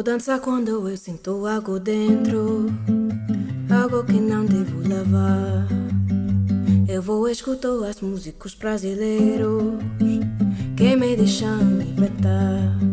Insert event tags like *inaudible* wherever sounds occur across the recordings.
Vou dançar quando eu sinto algo dentro, algo que não devo levar. Eu vou escutar as músicos brasileiros que me deixam libertar.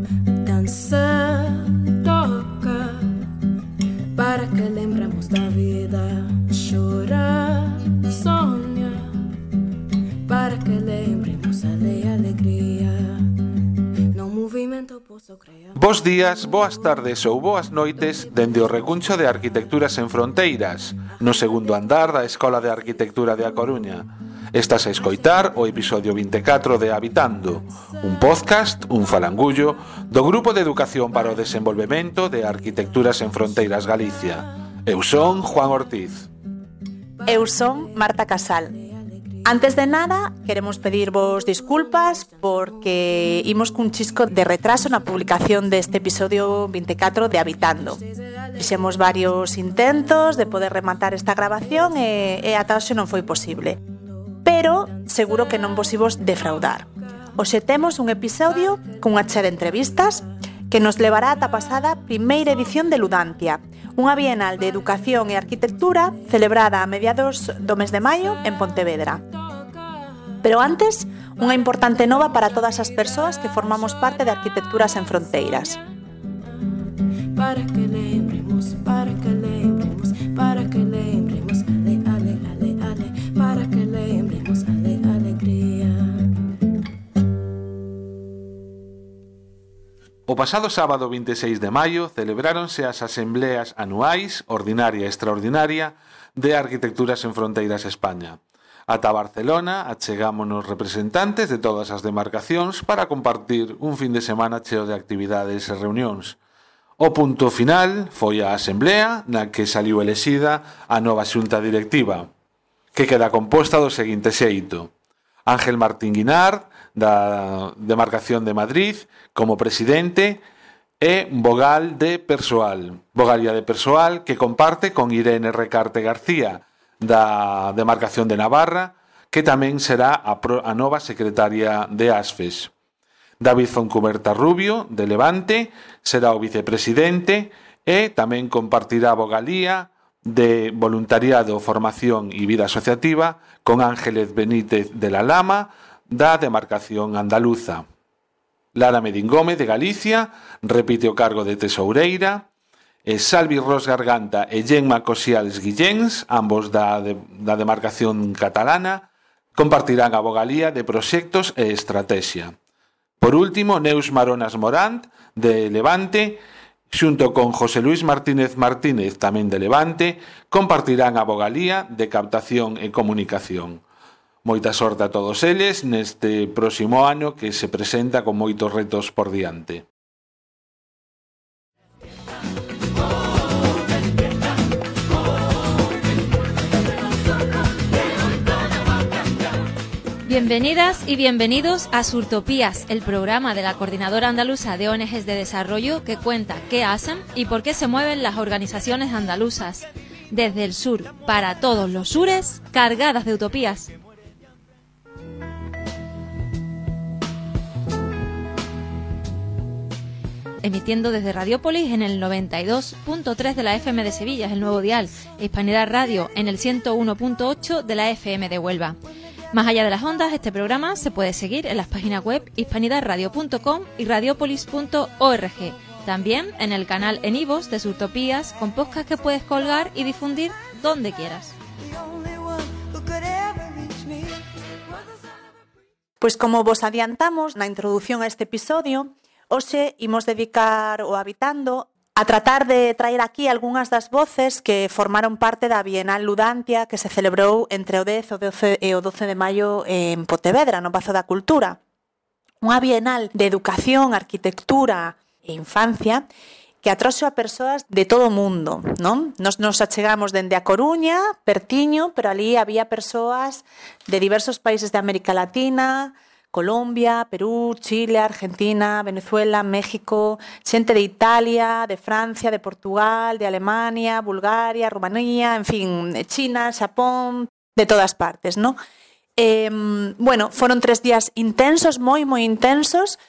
Bos días, boas tardes ou boas noites dende o recuncho de Arquitecturas en Fronteiras, no segundo andar da Escola de Arquitectura de A Coruña. Estás a escoitar o episodio 24 de Habitando, un podcast, un falangullo, do Grupo de Educación para o Desenvolvemento de Arquitecturas en Fronteiras Galicia. Eu son Juan Ortiz. Eu son Marta Casal Antes de nada, queremos pedirvos disculpas porque imos cun chisco de retraso na publicación deste episodio 24 de Habitando. Fixemos varios intentos de poder rematar esta grabación e, e ata hoxe non foi posible. Pero seguro que non vos imos defraudar. Oxe temos un episodio cunha chea de entrevistas que nos levará ata a pasada primeira edición de Ludantia, unha Bienal de Educación e Arquitectura celebrada a mediados do mes de maio en Pontevedra. Pero antes, unha importante nova para todas as persoas que formamos parte de Arquitecturas en Fronteiras. Para que lembremos O pasado sábado 26 de maio celebráronse as asembleas anuais ordinaria e extraordinaria de Arquitecturas en Fronteiras España. Ata Barcelona achegámonos representantes de todas as demarcacións para compartir un fin de semana cheo de actividades e reunións. O punto final foi a asemblea na que saliu elexida a nova xunta directiva, que queda composta do seguinte xeito. Ángel Martín Guinard, da demarcación de Madrid como presidente e vogal de persoal, vogalia de persoal que comparte con Irene Recarte García da demarcación de Navarra, que tamén será a, pro, a nova secretaria de ASFES. David Foncuberta Rubio, de Levante, será o vicepresidente e tamén compartirá a vogalía de voluntariado, formación e vida asociativa con Ángeles Benítez de la Lama, da demarcación andaluza. Lara Medín Gómez de Galicia repite o cargo de tesoureira, e Salvi Ros Garganta e Gemma Cosiales Guilléns, ambos da, de, da demarcación catalana, compartirán a vogalía de proxectos e estrategia. Por último, Neus Maronas Morant, de Levante, xunto con José Luis Martínez Martínez, tamén de Levante, compartirán a vogalía de captación e comunicación. Moita sorte a todos eles neste próximo ano que se presenta con moitos retos por diante. Bienvenidas y bienvenidos a Surtopías, el programa de la Coordinadora Andaluza de ONGs de Desarrollo que cuenta qué hacen y por qué se mueven las organizaciones andaluzas. Desde el sur, para todos los sures, cargadas de utopías. Emitiendo desde Radiópolis en el 92.3 de la FM de Sevilla, es el nuevo dial, Hispanidad Radio en el 101.8 de la FM de Huelva. Más allá de las ondas, este programa se puede seguir en las páginas web hispanidadradio.com y radiopolis.org. También en el canal en Ivos de Surtopías, con podcast que puedes colgar y difundir donde quieras. Pois como vos adiantamos na introdución a este episodio, Hoxe imos dedicar o Habitando a tratar de traer aquí algunhas das voces que formaron parte da Bienal Ludantia que se celebrou entre o 10 o 12 e o 12 de maio en Pontevedra, no Pazo da Cultura. Unha Bienal de Educación, Arquitectura e Infancia que atroxo a persoas de todo o mundo, non? Nos nos achegamos dende a Coruña, Pertiño, pero ali había persoas de diversos países de América Latina, Colombia, Perú, Chile, Argentina, Venezuela, México, xente de Italia, de Francia, de Portugal, de Alemania, Bulgaria, Rumanía, en fin, China, Xapón, de todas partes, ¿no? Eh, bueno, foron tres días intensos, moi, moi intensos,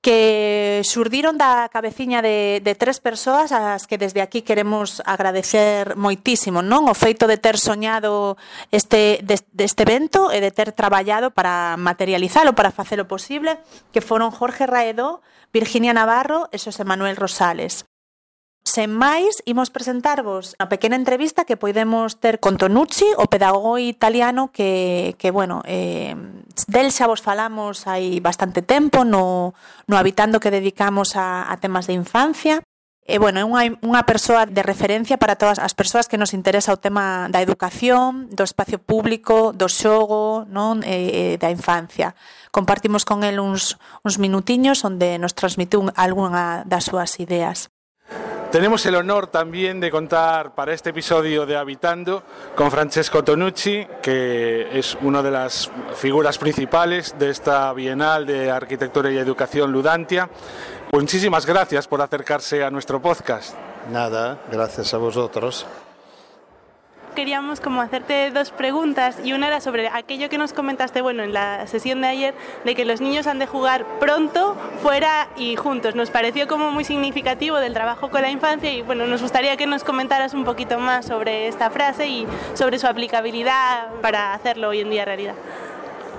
que xurdiron da cabeciña de, de tres persoas as que desde aquí queremos agradecer moitísimo, non? O feito de ter soñado este, de, deste evento e de ter traballado para materializalo, para facelo posible, que foron Jorge Raedo, Virginia Navarro e Xosé Manuel Rosales. Sen máis, imos presentarvos a pequena entrevista que podemos ter con Tonucci, o pedagogo italiano que, que bueno, eh, del xa vos falamos hai bastante tempo no, no habitando que dedicamos a, a temas de infancia. E, bueno, é unha, unha persoa de referencia para todas as persoas que nos interesa o tema da educación, do espacio público, do xogo, non e, e da infancia. Compartimos con el uns, uns minutiños onde nos transmitiu algunha das súas ideas. Tenemos el honor también de contar para este episodio de Habitando con Francesco Tonucci, que es una de las figuras principales de esta Bienal de Arquitectura y Educación Ludantia. Muchísimas gracias por acercarse a nuestro podcast. Nada, gracias a vosotros queríamos como hacerte dos preguntas y una era sobre aquello que nos comentaste, bueno, en la sesión de ayer, de que los niños han de jugar pronto, fuera y juntos. Nos pareció como muy significativo del trabajo con la infancia y bueno, nos gustaría que nos comentaras un poquito más sobre esta frase y sobre su aplicabilidad para hacerlo hoy en día realidad.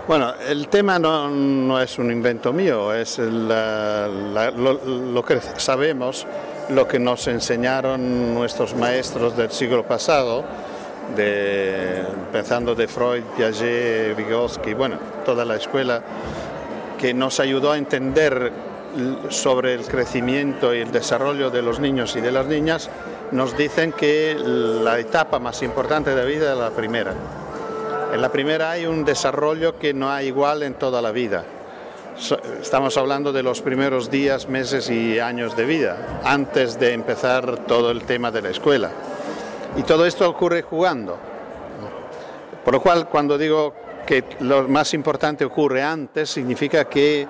Bueno, el tema no, no es un invento mío, es lo que sabemos, lo que nos enseñaron nuestros maestros del siglo pasado de, pensando de Freud, Piaget, Vygotsky, bueno, toda la escuela que nos ayudó a entender sobre el crecimiento y el desarrollo de los niños y de las niñas, nos dicen que la etapa más importante de la vida es la primera. En la primera hay un desarrollo que no hay igual en toda la vida. Estamos hablando de los primeros días, meses y años de vida, antes de empezar todo el tema de la escuela. Y todo esto ocurre jugando. Por lo cual, cuando digo que lo más importante ocurre antes, significa que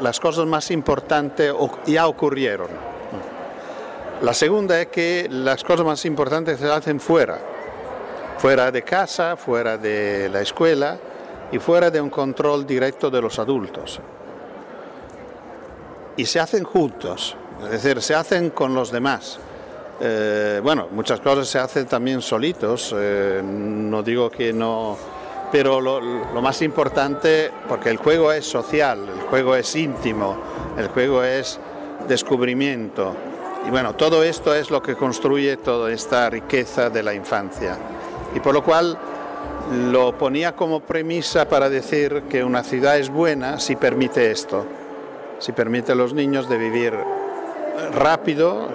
las cosas más importantes ya ocurrieron. La segunda es que las cosas más importantes se hacen fuera, fuera de casa, fuera de la escuela y fuera de un control directo de los adultos. Y se hacen juntos, es decir, se hacen con los demás. Eh, bueno, muchas cosas se hacen también solitos, eh, no digo que no, pero lo, lo, más importante, porque el juego es social, el juego es íntimo, el juego es descubrimiento. Y bueno, todo esto es lo que construye toda esta riqueza de la infancia. Y por lo cual lo ponía como premisa para decir que una ciudad es buena si permite esto, si permite a los niños de vivir rápido,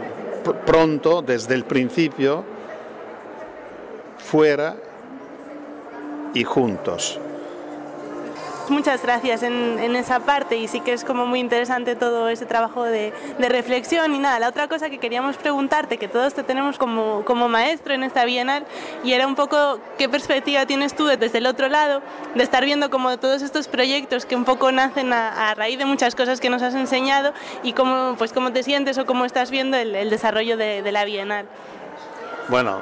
pronto, desde el principio, fuera y juntos. Muchas gracias en, esa parte y sí que es como muy interesante todo ese trabajo de, reflexión y nada, la otra cosa que queríamos preguntarte, que todos te tenemos como, como maestro en esta bienal y era un poco qué perspectiva tienes tú desde el otro lado de estar viendo como todos estos proyectos que un poco nacen a, raíz de muchas cosas que nos has enseñado y cómo, pues, cómo te sientes o cómo estás viendo el, el desarrollo de, de la bienal. Bueno,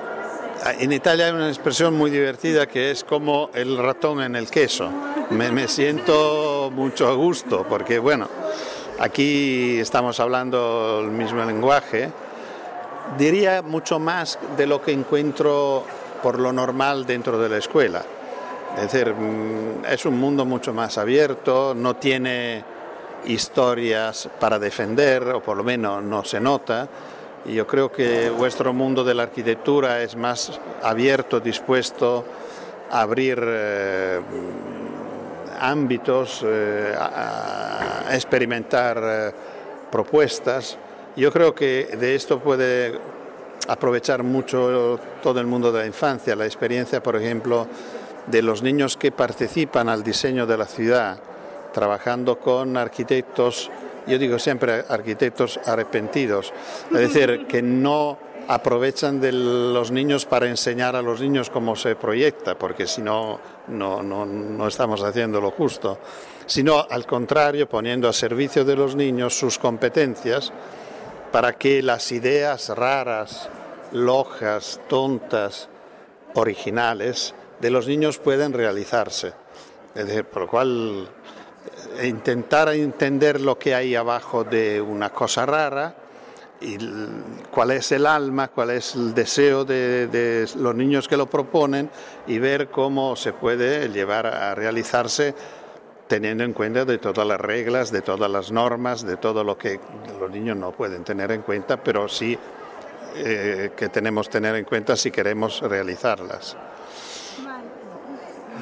en Italia hay una expresión muy divertida que es como el ratón en el queso. Me, siento mucho gusto porque, bueno, aquí estamos hablando el mismo lenguaje. Diría mucho más de lo que encuentro por lo normal dentro de la escuela. Es decir, es un mundo mucho más abierto, no tiene historias para defender, o por lo menos no se nota y yo creo que vuestro mundo de la arquitectura es más abierto, dispuesto a abrir eh, ámbitos, eh, a, a, experimentar eh, propuestas. Yo creo que de esto puede aprovechar mucho todo el mundo de la infancia, la experiencia, por ejemplo, de los niños que participan al diseño de la ciudad, trabajando con arquitectos yo digo siempre arquitectos arrepentidos, es decir, *laughs* que no aprovechan de los niños para enseñar a los niños cómo se proyecta, porque si no, no, no, no estamos haciendo lo justo, sino al contrario, poniendo a servicio de los niños sus competencias para que las ideas raras, lojas, tontas, originales de los niños puedan realizarse. Es decir, por lo cual intentar entender lo que hay abajo de una cosa rara y cuál es el alma, cuál es el deseo de, de, los niños que lo proponen y ver cómo se puede llevar a realizarse teniendo en cuenta de todas las reglas, de todas las normas, de todo lo que los niños no pueden tener en cuenta, pero sí eh, que tenemos que tener en cuenta si queremos realizarlas.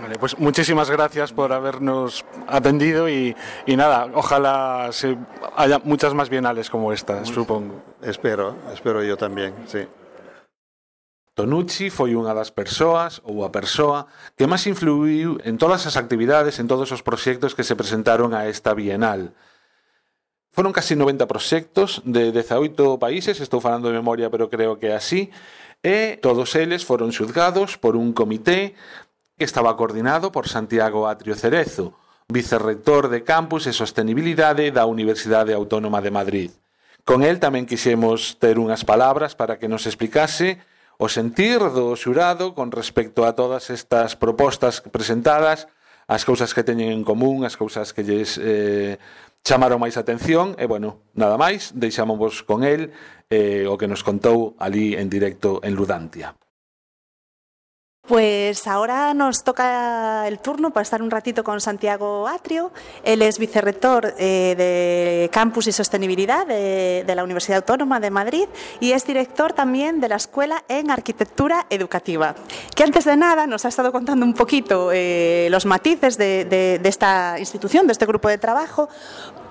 Vale, pues muchísimas gracias por habernos atendido y, y nada, ojalá se haya muchas más bienales como esta, supongo. Espero, espero yo también, sí. Tonucci foi unha das persoas ou a persoa que máis influiu en todas as actividades, en todos os proxectos que se presentaron a esta Bienal. Foron casi 90 proxectos de 18 países, estou falando de memoria, pero creo que así, e todos eles foron xuzgados por un comité que estaba coordinado por Santiago Atrio Cerezo, vicerrector de Campus e Sostenibilidade da Universidade Autónoma de Madrid. Con el tamén quixemos ter unhas palabras para que nos explicase o sentir do xurado con respecto a todas estas propostas presentadas, as cousas que teñen en común, as cousas que lles eh, chamaron máis atención, e bueno, nada máis, deixámonos con el eh, o que nos contou ali en directo en Ludantia. Pues ahora nos toca el turno para estar un ratito con Santiago Atrio. Él es vicerrector eh, de Campus y Sostenibilidad de, la Universidad Autónoma de Madrid y es director también de la Escuela en Arquitectura Educativa. Que antes de nada nos ha estado contando un poquito eh, los matices de, esta institución, de este grupo de trabajo.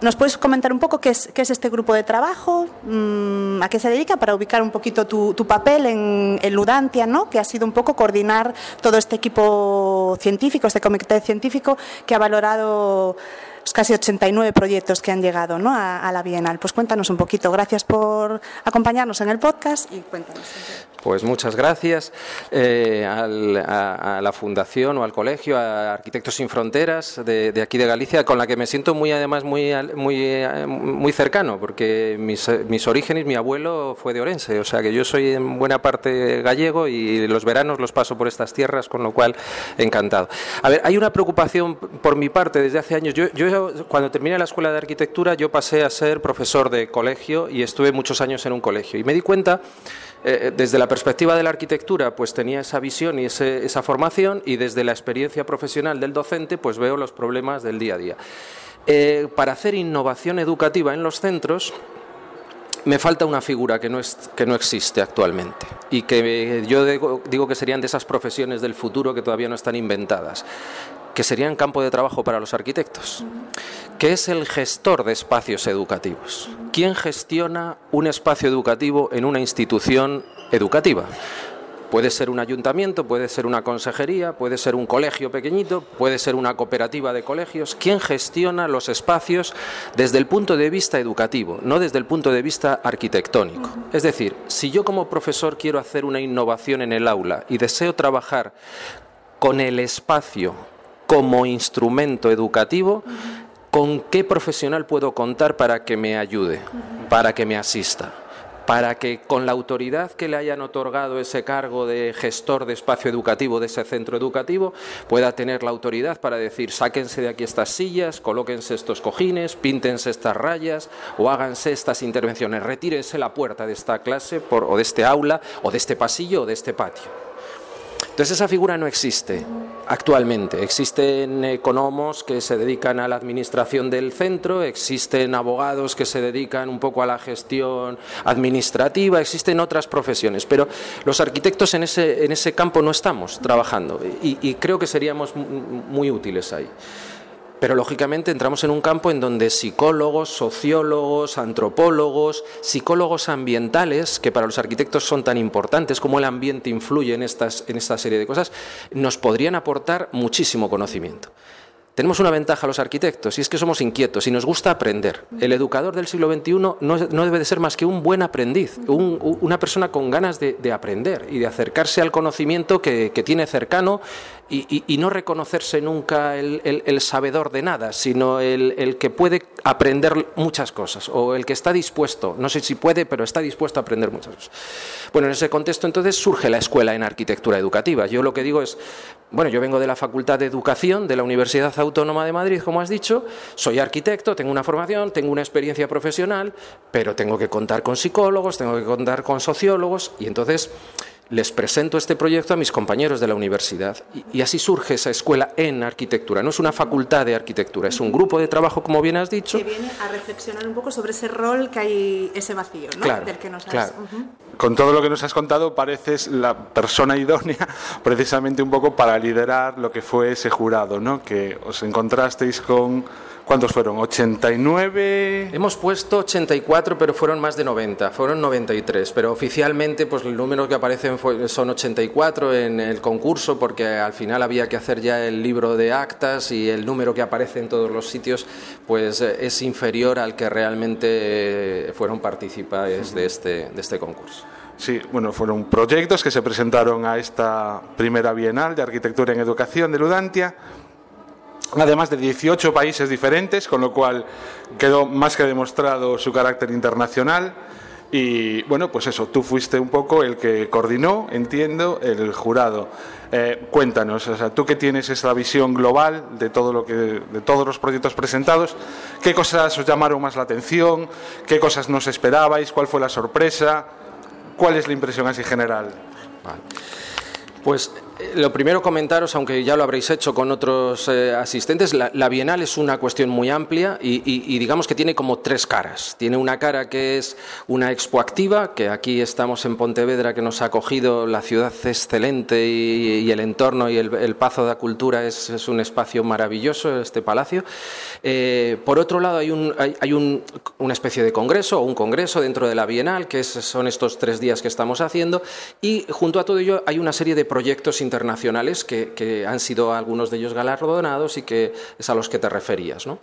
¿Nos puedes comentar un poco qué es, este grupo de trabajo? Mmm, ¿A qué se dedica? Para ubicar un poquito tu, tu papel en, en Ludantia, ¿no? que ha sido un poco coordinar todo este equipo científico, este comité científico que ha valorado casi 89 proyectos que han llegado ¿no? a, la Bienal. Pues cuéntanos un poquito. Gracias por acompañarnos en el podcast y cuéntanos. Pues muchas gracias eh, al, a, la Fundación o al Colegio, a Arquitectos Sin Fronteras de, aquí de Galicia, con la que me siento muy, además, muy, muy, muy cercano, porque mis, mis, orígenes, mi abuelo fue de Orense, o sea que yo soy en buena parte gallego y los veranos los paso por estas tierras, con lo cual encantado. A ver, hay una preocupación por mi parte desde hace años. Yo, yo cuando terminé la escuela de arquitectura, yo pasé a ser profesor de colegio y estuve muchos años en un colegio y me di cuenta eh, desde la perspectiva de la arquitectura, pues tenía esa visión y esa formación, y desde la experiencia profesional del docente, pues veo los problemas del día a día. Eh, para hacer innovación educativa en los centros, me falta una figura que no, es, que no existe actualmente y que yo digo que serían de esas profesiones del futuro que todavía no están inventadas, que serían campo de trabajo para los arquitectos, que es el gestor de espacios educativos. ¿Quién gestiona un espacio educativo en una institución educativa? Puede ser un ayuntamiento, puede ser una consejería, puede ser un colegio pequeñito, puede ser una cooperativa de colegios. ¿Quién gestiona los espacios desde el punto de vista educativo, no desde el punto de vista arquitectónico? Es decir, si yo como profesor quiero hacer una innovación en el aula y deseo trabajar con el espacio como instrumento educativo, ¿con qué profesional puedo contar para que me ayude, para que me asista? para que con la autoridad que le hayan otorgado ese cargo de gestor de espacio educativo de ese centro educativo pueda tener la autoridad para decir sáquense de aquí estas sillas, colóquense estos cojines, píntense estas rayas o háganse estas intervenciones, retírense la puerta de esta clase por, o de este aula o de este pasillo o de este patio. Entonces esa figura no existe actualmente. Existen economos que se dedican a la administración del centro, existen abogados que se dedican un poco a la gestión administrativa, existen otras profesiones, pero los arquitectos en ese, en ese campo no estamos trabajando y, y creo que seríamos muy útiles ahí. Pero lógicamente entramos en un campo en donde psicólogos, sociólogos, antropólogos, psicólogos ambientales, que para los arquitectos son tan importantes, como el ambiente influye en, estas, en esta serie de cosas, nos podrían aportar muchísimo conocimiento. Tenemos una ventaja los arquitectos y es que somos inquietos y nos gusta aprender. El educador del siglo XXI no, debe de ser más que un buen aprendiz, un, una persona con ganas de, de, aprender y de acercarse al conocimiento que tiene cercano y, no reconocerse nunca el sabedor de nada, sino el, el, que puede aprender muchas cosas o el que está dispuesto, no sé si puede, pero está dispuesto a aprender muchas cosas. Bueno, en ese contexto entonces surge la escuela en arquitectura educativa. Yo lo que digo es, bueno, yo vengo de la Facultad de Educación de la Universidad Autónoma de Madrid, como has dicho, soy arquitecto, tengo una formación, tengo una experiencia profesional, pero tengo que contar con psicólogos, tengo que contar con sociólogos y entonces les presento este proyecto a mis compañeros de la universidad y, así surge esa escuela en arquitectura. No es una facultad de arquitectura, es un grupo de trabajo, como bien has dicho. Que viene a reflexionar un poco sobre ese rol que hay, ese vacío, ¿no? Claro, Del que nos has... claro. Con todo lo que nos has contado, pareces la persona idónea *laughs* precisamente un poco para liderar lo que fue ese jurado, ¿no? Que os encontrasteis con ¿Cuántos fueron? ¿89? Hemos puesto 84, pero fueron más de 90, fueron 93, pero oficialmente pues el número que aparecen fue- son 84 en el concurso porque al final había que hacer ya el libro de actas y el número que aparece en todos los sitios pues eh, es inferior al que realmente eh, fueron participantes de este, de este concurso. Sí, bueno, fueron proyectos que se presentaron a esta primera Bienal de Arquitectura en Educación de Ludantia, además de 18 países diferentes, con lo cual quedó más que demostrado su carácter internacional. Y bueno, pues eso, tú fuiste un poco el que coordinó, entiendo, el jurado. Eh, cuéntanos, o sea, tú que tienes esa visión global de todo lo que, de todos los proyectos presentados, ¿qué cosas os llamaron más la atención? ¿Qué cosas no os esperabais? ¿Cuál fue la sorpresa? ¿Cuál es la impresión así general? Pues lo primero comentaros, aunque ya lo habréis hecho con otros eh, asistentes, la, la Bienal es una cuestión muy amplia y, y- y digamos que tiene como tres caras. Tiene una cara que es una expo activa, que aquí estamos en Pontevedra, que nos ha acogido la ciudad excelente y, y el entorno y el, el Pazo de la Cultura es, es un espacio maravilloso, este palacio. Eh, por otro lado, hay, un, hay, hay un- una especie de congreso o un congreso dentro de la Bienal, que es- son estos tres días que estamos haciendo, y junto a todo ello hay una serie de proyectos internacionales que, que han sido algunos de ellos galardonados y que es a los que te referías. ¿no?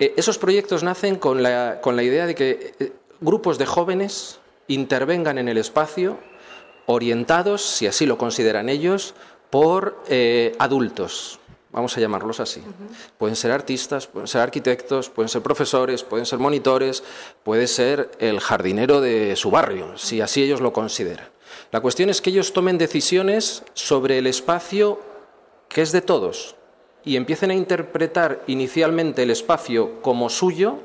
Eh, esos proyectos nacen con la, con la idea de que eh, grupos de jóvenes intervengan en el espacio orientados, si así lo consideran ellos, por eh, adultos. Vamos a llamarlos así. Pueden ser artistas, pueden ser arquitectos, pueden ser profesores, pueden ser monitores, puede ser el jardinero de su barrio, si así ellos lo consideran. La cuestión es que ellos tomen decisiones sobre el espacio que es de todos y empiecen a interpretar inicialmente el espacio como suyo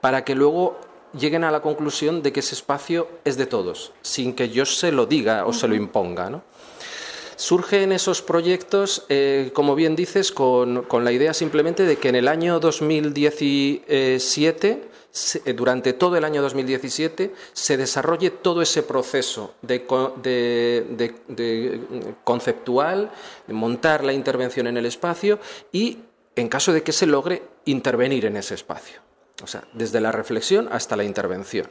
para que luego lleguen a la conclusión de que ese espacio es de todos, sin que yo se lo diga o se lo imponga. ¿no? Surgen esos proyectos, eh, como bien dices, con, con la idea simplemente de que en el año 2017, se- eh, durante todo el año 2017, se desarrolle todo ese proceso de, de- de- de, mm, conceptual, de montar la intervención en el espacio y, en caso de que se logre, intervenir en ese espacio. O sea, desde la reflexión hasta la intervención.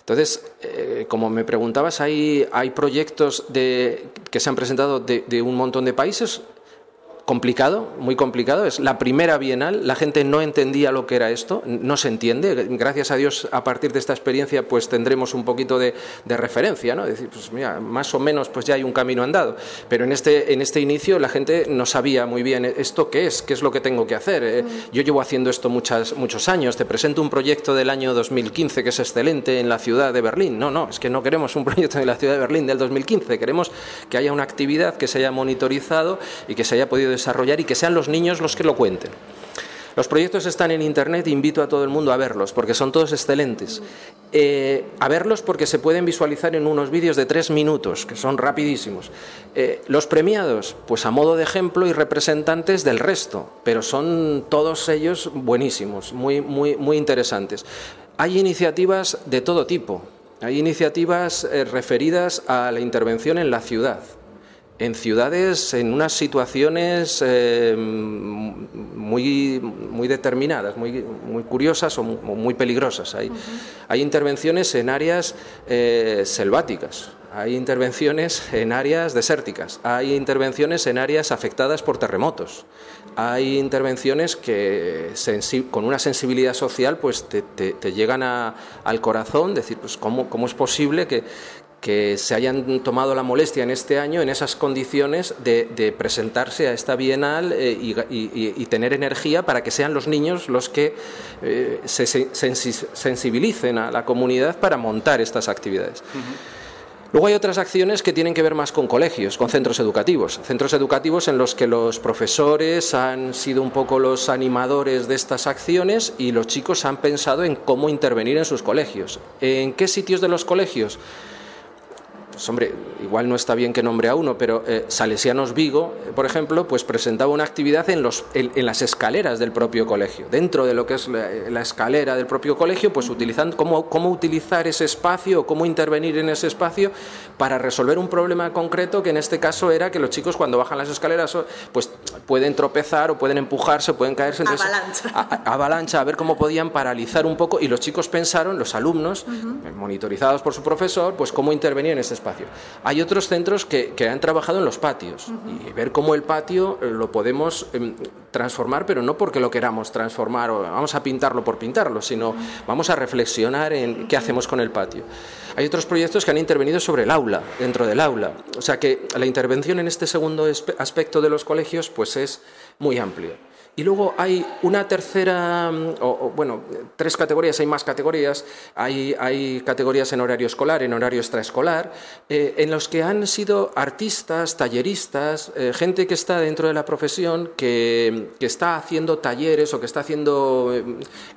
Entonces, eh, como me preguntabas, hay, hay proyectos que se han presentado de un montón de países. Complicado, muy complicado. Es la primera bienal, la gente no entendía lo que era esto, no se entiende. Gracias a Dios, a partir de esta experiencia, pues tendremos un poquito de, de referencia, ¿no? Es decir, pues mira, más o menos, pues ya hay un camino andado. Pero en este, en este inicio la gente no sabía muy bien esto qué es, qué es lo que tengo que hacer. Eh, Yo llevo haciendo esto muchas, muchos años. Te presento un proyecto del año 2015 que es excelente en la ciudad de Berlín. No, no, es que no queremos un *laughs* proyecto de la ciudad de Berlín del 2015. Queremos que haya una actividad que se haya monitorizado y que se haya podido desarrollar y que sean los niños los que lo cuenten. Los proyectos están en Internet, invito a todo el mundo a verlos, porque son todos excelentes. Eh, a verlos porque se pueden visualizar en unos vídeos de tres minutos, que son rapidísimos. Eh, los premiados, pues a modo de ejemplo y representantes del resto, pero son todos ellos buenísimos, muy, muy, muy interesantes. Hay iniciativas de todo tipo. Hay iniciativas eh, referidas a la intervención en la ciudad en ciudades en unas situaciones eh, muy, muy determinadas, muy, muy curiosas o mu- o muy peligrosas. Hay, hay intervenciones en áreas eh, selváticas, hay intervenciones en áreas desérticas, hay intervenciones en áreas afectadas por terremotos, hay intervenciones que con una sensibilidad social pues te, te- te llegan a- al corazón, decir, pues cómo, cómo es posible que, que se hayan tomado la molestia en este año, en esas condiciones, de, de presentarse a esta bienal eh, y, y- y tener energía para que sean los niños los que eh, se se- sensi- sensibilicen a la comunidad para montar estas actividades. Luego hay otras acciones que tienen que ver más con colegios, con centros educativos. Centros educativos en los que los profesores han sido un poco los animadores de estas acciones y los chicos han pensado en cómo intervenir en sus colegios. ¿En qué sitios de los colegios? Pues, hombre, igual no está bien que nombre a uno, pero eh, Salesianos Vigo, eh, por ejemplo, pues presentaba una actividad en, los, en, las escaleras del propio colegio. Dentro de lo que es la, escalera del propio colegio, pues utilizando cómo, cómo utilizar ese espacio, cómo intervenir en ese espacio para resolver un problema concreto que en este caso era que los chicos cuando bajan las escaleras pues pueden tropezar o pueden empujarse, o pueden caerse. Entonces, avalancha. A, avalancha, a ver cómo podían paralizar un poco y los chicos pensaron, los alumnos, monitorizados por su profesor, pues cómo intervenir en ese espacio. Hay otros centros que, han trabajado en los patios y ver cómo el patio eh, lo podemos em, transformar, pero no porque lo queramos transformar o vamos a pintarlo por pintarlo, sino vamos a reflexionar en qué hacemos con el patio. Hay otros proyectos que han intervenido sobre el aula, dentro del aula. O sea que la intervención en este segundo aspecto de los colegios pues es muy amplio. Y luego hay una tercera, mm, o, bueno, tres categorías, hay más categorías. Hay, hay categorías en horario escolar, en horario extraescolar, eh, en los que han sido artistas, talleristas, eh, gente que está dentro de la profesión, que, que, está haciendo talleres o que está haciendo eh,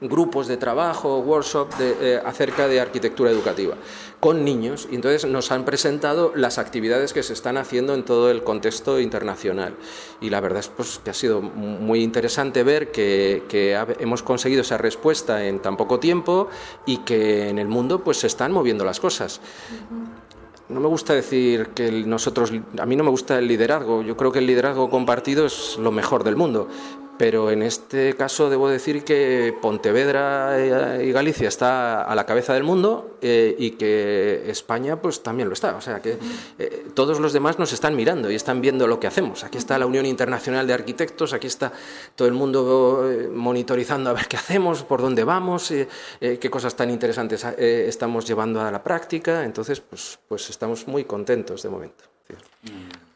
grupos de trabajo, workshop de, acerca de arquitectura educativa con niños. Y entonces nos han presentado las actividades que se están haciendo en todo el contexto internacional. Y la verdad es pues, que ha sido muy interesante interesante ver que, hemos conseguido esa respuesta en tan poco tiempo y que en el mundo pues se están moviendo las cosas. No me gusta decir que nosotros, a mí no me gusta el liderazgo, yo creo que el liderazgo compartido es lo mejor del mundo, pero en este caso debo decir que Pontevedra y Galicia está a la cabeza del mundo eh, y que España pues también lo está. O sea que eh, todos los demás nos están mirando y están viendo lo que hacemos. Aquí está la Unión Internacional de Arquitectos, aquí está todo el mundo eh, monitorizando a ver qué hacemos, por dónde vamos, qué cosas tan interesantes estamos llevando a la práctica. Entonces, pues, pues estamos muy contentos de momento.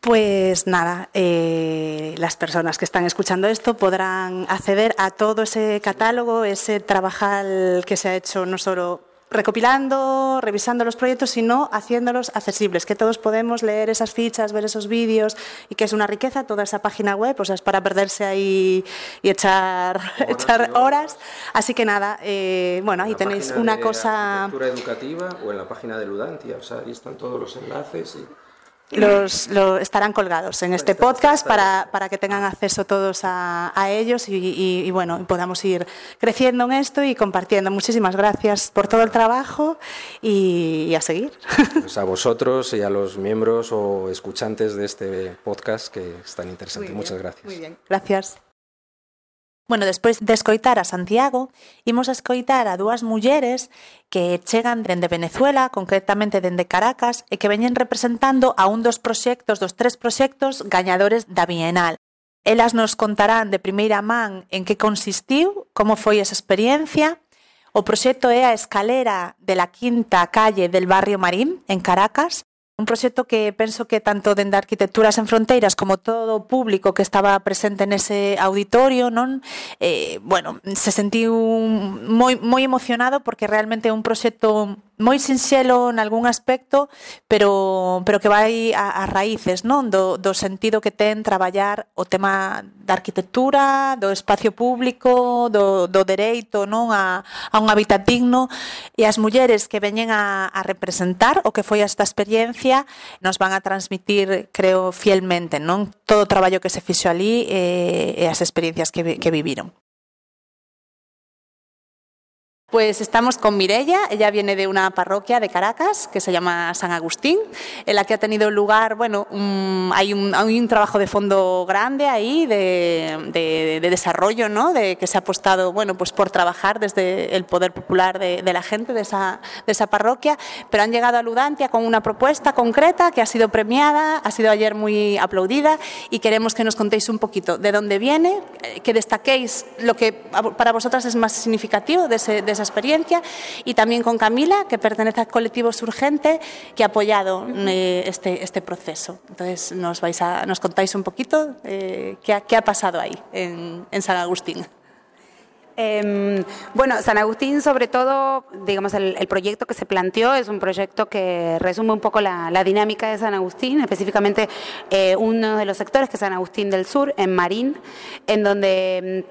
Pues nada, eh, las personas que están escuchando esto podrán acceder a todo ese catálogo, ese trabajar que se ha hecho no solo recopilando, revisando los proyectos, sino haciéndolos accesibles, que todos podemos leer esas fichas, ver esos vídeos y que es una riqueza toda esa página web, o sea, es para perderse ahí y echar horas. *laughs* Echar horas. Así que nada, eh, bueno, ahí tenéis una cosa... educativa o en la página de Ludantia, o sea, ahí están todos los enlaces y los, estarán colgados en este podcast para, para que tengan acceso todos a, a ellos y, y, bueno, podamos ir creciendo en esto y compartiendo. Muchísimas gracias por todo el trabajo y, a seguir. *laughs* Pues a vosotros y a los miembros o escuchantes de este podcast que es tan interesante. Muchas gracias. Muy bien, gracias. Bueno, despois de escoitar a Santiago, imos a escoitar a dúas mulleres que chegan dende Venezuela, concretamente dende Caracas, e que veñen representando a un dos proxectos, dos tres proxectos gañadores da Bienal. Elas nos contarán de primeira man en que consistiu, como foi esa experiencia. O proxecto é a escalera de la quinta calle del barrio Marín, en Caracas, Un proxecto que penso que tanto dende Arquitecturas en Fronteiras como todo o público que estaba presente nese auditorio, non? Eh, bueno, se sentiu moi moi emocionado porque realmente é un proxecto moi sinxelo en algún aspecto, pero pero que vai a, a raíces, non, do do sentido que ten traballar o tema da arquitectura, do espacio público, do do dereito, non, a a un hábitat digno. E as mulleres que veñen a a representar o que foi esta experiencia nos van a transmitir, creo, fielmente, non, todo o traballo que se fixo ali e, eh, e as experiencias que que viviron. Pues estamos con Mirella, ella viene de una parroquia de Caracas que se llama San Agustín, en la que ha tenido lugar, bueno, hay, un, trabajo de fondo grande ahí de, de, de, desarrollo, ¿no? De que se ha apostado, bueno, pues por trabajar desde el poder popular de, la gente de esa, de esa parroquia, pero han llegado a Ludantia con una propuesta concreta que ha sido premiada, ha sido ayer muy aplaudida y queremos que nos contéis un poquito de dónde viene, eh, que destaquéis lo que para vosotras es más significativo de ese esa experiencia y también con Camila, que pertenece al colectivo Surgente, que ha apoyado eh, este, este proceso. Entonces nos, vais a, nos contáis un poquito eh, qué, qué, ha, pasado ahí en, en San Agustín. Eh, bueno, San Agustín, sobre todo, digamos, el, el, proyecto que se planteó es un proyecto que resume un poco la, la dinámica de San Agustín, específicamente eh, uno de los sectores que es San Agustín del Sur, en Marín, en donde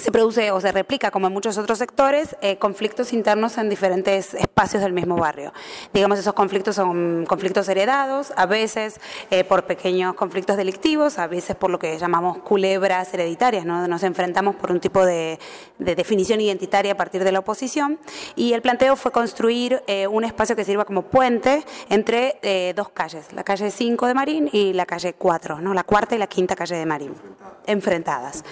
se produce o se replica, como en muchos otros sectores, eh, conflictos internos en diferentes espacios del mismo barrio. Digamos, esos conflictos son conflictos heredados, a veces eh, por pequeños conflictos delictivos, a veces por lo que llamamos culebras hereditarias, ¿no? nos enfrentamos por un tipo de, de definición identitaria a partir de la oposición, y el planteo fue construir eh, un espacio que sirva como puente entre dos calles, la calle 5 de Marín y la calle 4, ¿no? la cuarta y la quinta calle de Marín, enfrentadas,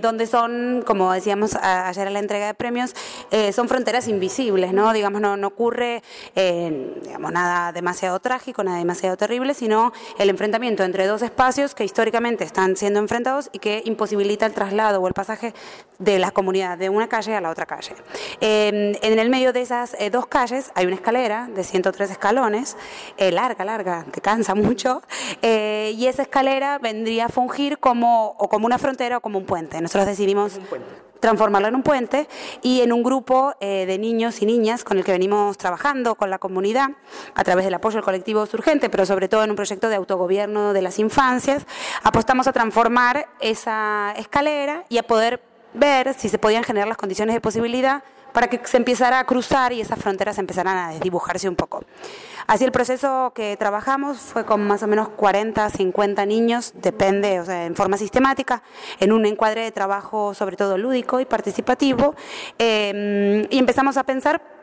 donde son como decíamos ayer en la entrega de premios, eh, son fronteras invisibles, ¿no? Digamos, no, no ocurre eh, nada demasiado trágico, nada demasiado terrible, sino el enfrentamiento entre dos espacios que históricamente están siendo enfrentados y que imposibilita el traslado o el pasaje de la comunidad de una calle a la otra calle. Eh, en el medio de esas eh, dos calles hay una escalera de 103 escalones, eh, larga, larga, que cansa *laughs* mucho, y esa escalera vendría a fungir como, o como una frontera o como un puente. Nosotros decidimos transformarlo en un puente y en un grupo eh, de niños y niñas con el que venimos trabajando con la comunidad a través del apoyo del colectivo Surgente, pero sobre todo en un proyecto de autogobierno de las infancias, apostamos a transformar esa escalera y a poder ver si se podían generar las condiciones de posibilidad para que se empezara a cruzar y esas fronteras empezaran a desdibujarse un poco. Así el proceso que trabajamos fue con más o menos 40, 50 niños, depende, o sea, en forma sistemática, en un encuadre de trabajo sobre todo lúdico y participativo, eh, y empezamos a pensar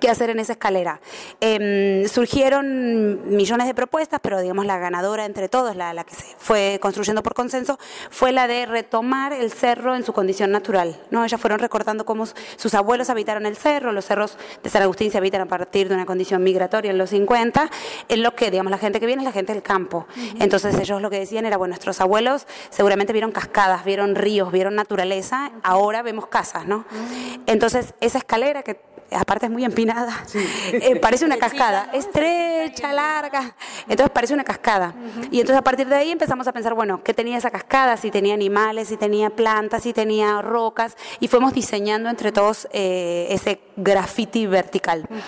qué hacer en esa escalera. Eh, surgieron millones de propuestas, pero digamos la ganadora entre todos, la, la, que se fue construyendo por consenso, fue la de retomar el cerro en su condición natural. ¿no? Ellas fueron recordando cómo sus abuelos habitaron el cerro, los cerros de San Agustín se habitan a partir de una condición migratoria en los 50, en lo que digamos la gente que viene es la gente del campo. Uh -huh. Entonces ellos lo que decían era, bueno, nuestros abuelos seguramente vieron cascadas, vieron ríos, vieron naturaleza, ahora vemos casas, ¿no? Uh -huh. Entonces esa escalera que aparte es muy empinada, sí. *laughs* eh, parece una cascada, estrecha, larga, entonces parece una cascada. Uh -huh. Y entonces a partir de ahí empezamos a pensar, bueno, ¿qué tenía esa cascada? Si tenía animales, si tenía plantas, si tenía rocas, y fuimos diseñando entre todos eh, ese graffiti vertical. Uh -huh.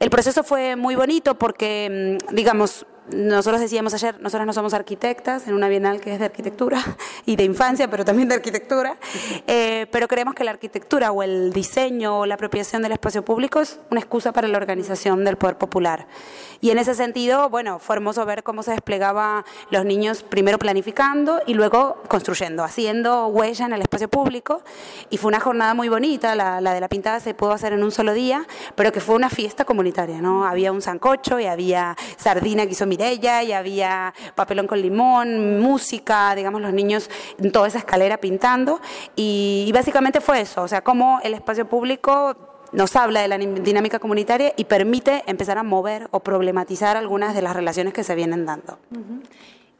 El proceso fue muy bonito porque, mm, digamos, nosotros decíamos ayer, nosotros no somos arquitectas en una bienal que es de arquitectura *laughs* y de infancia, pero también de arquitectura, eh, pero creemos que la arquitectura o el diseño o la apropiación del espacio público es una excusa para la organización del poder popular. Y en ese sentido, bueno, fue hermoso ver cómo se desplegaba los niños primero planificando y luego construyendo, haciendo huella en el espacio público. Y fue una jornada muy bonita, la, la de la pintada se pudo hacer en un solo día, pero que fue una fiesta comunitaria, ¿no? Había un sancocho y había sardina que hizo Mirella y había papelón con limón, música, digamos, los niños en toda esa escalera pintando. Y, básicamente fue eso, o sea, cómo el espacio público nos habla de la dinámica comunitaria y permite empezar a mover o problematizar algunas de las relaciones que se vienen dando.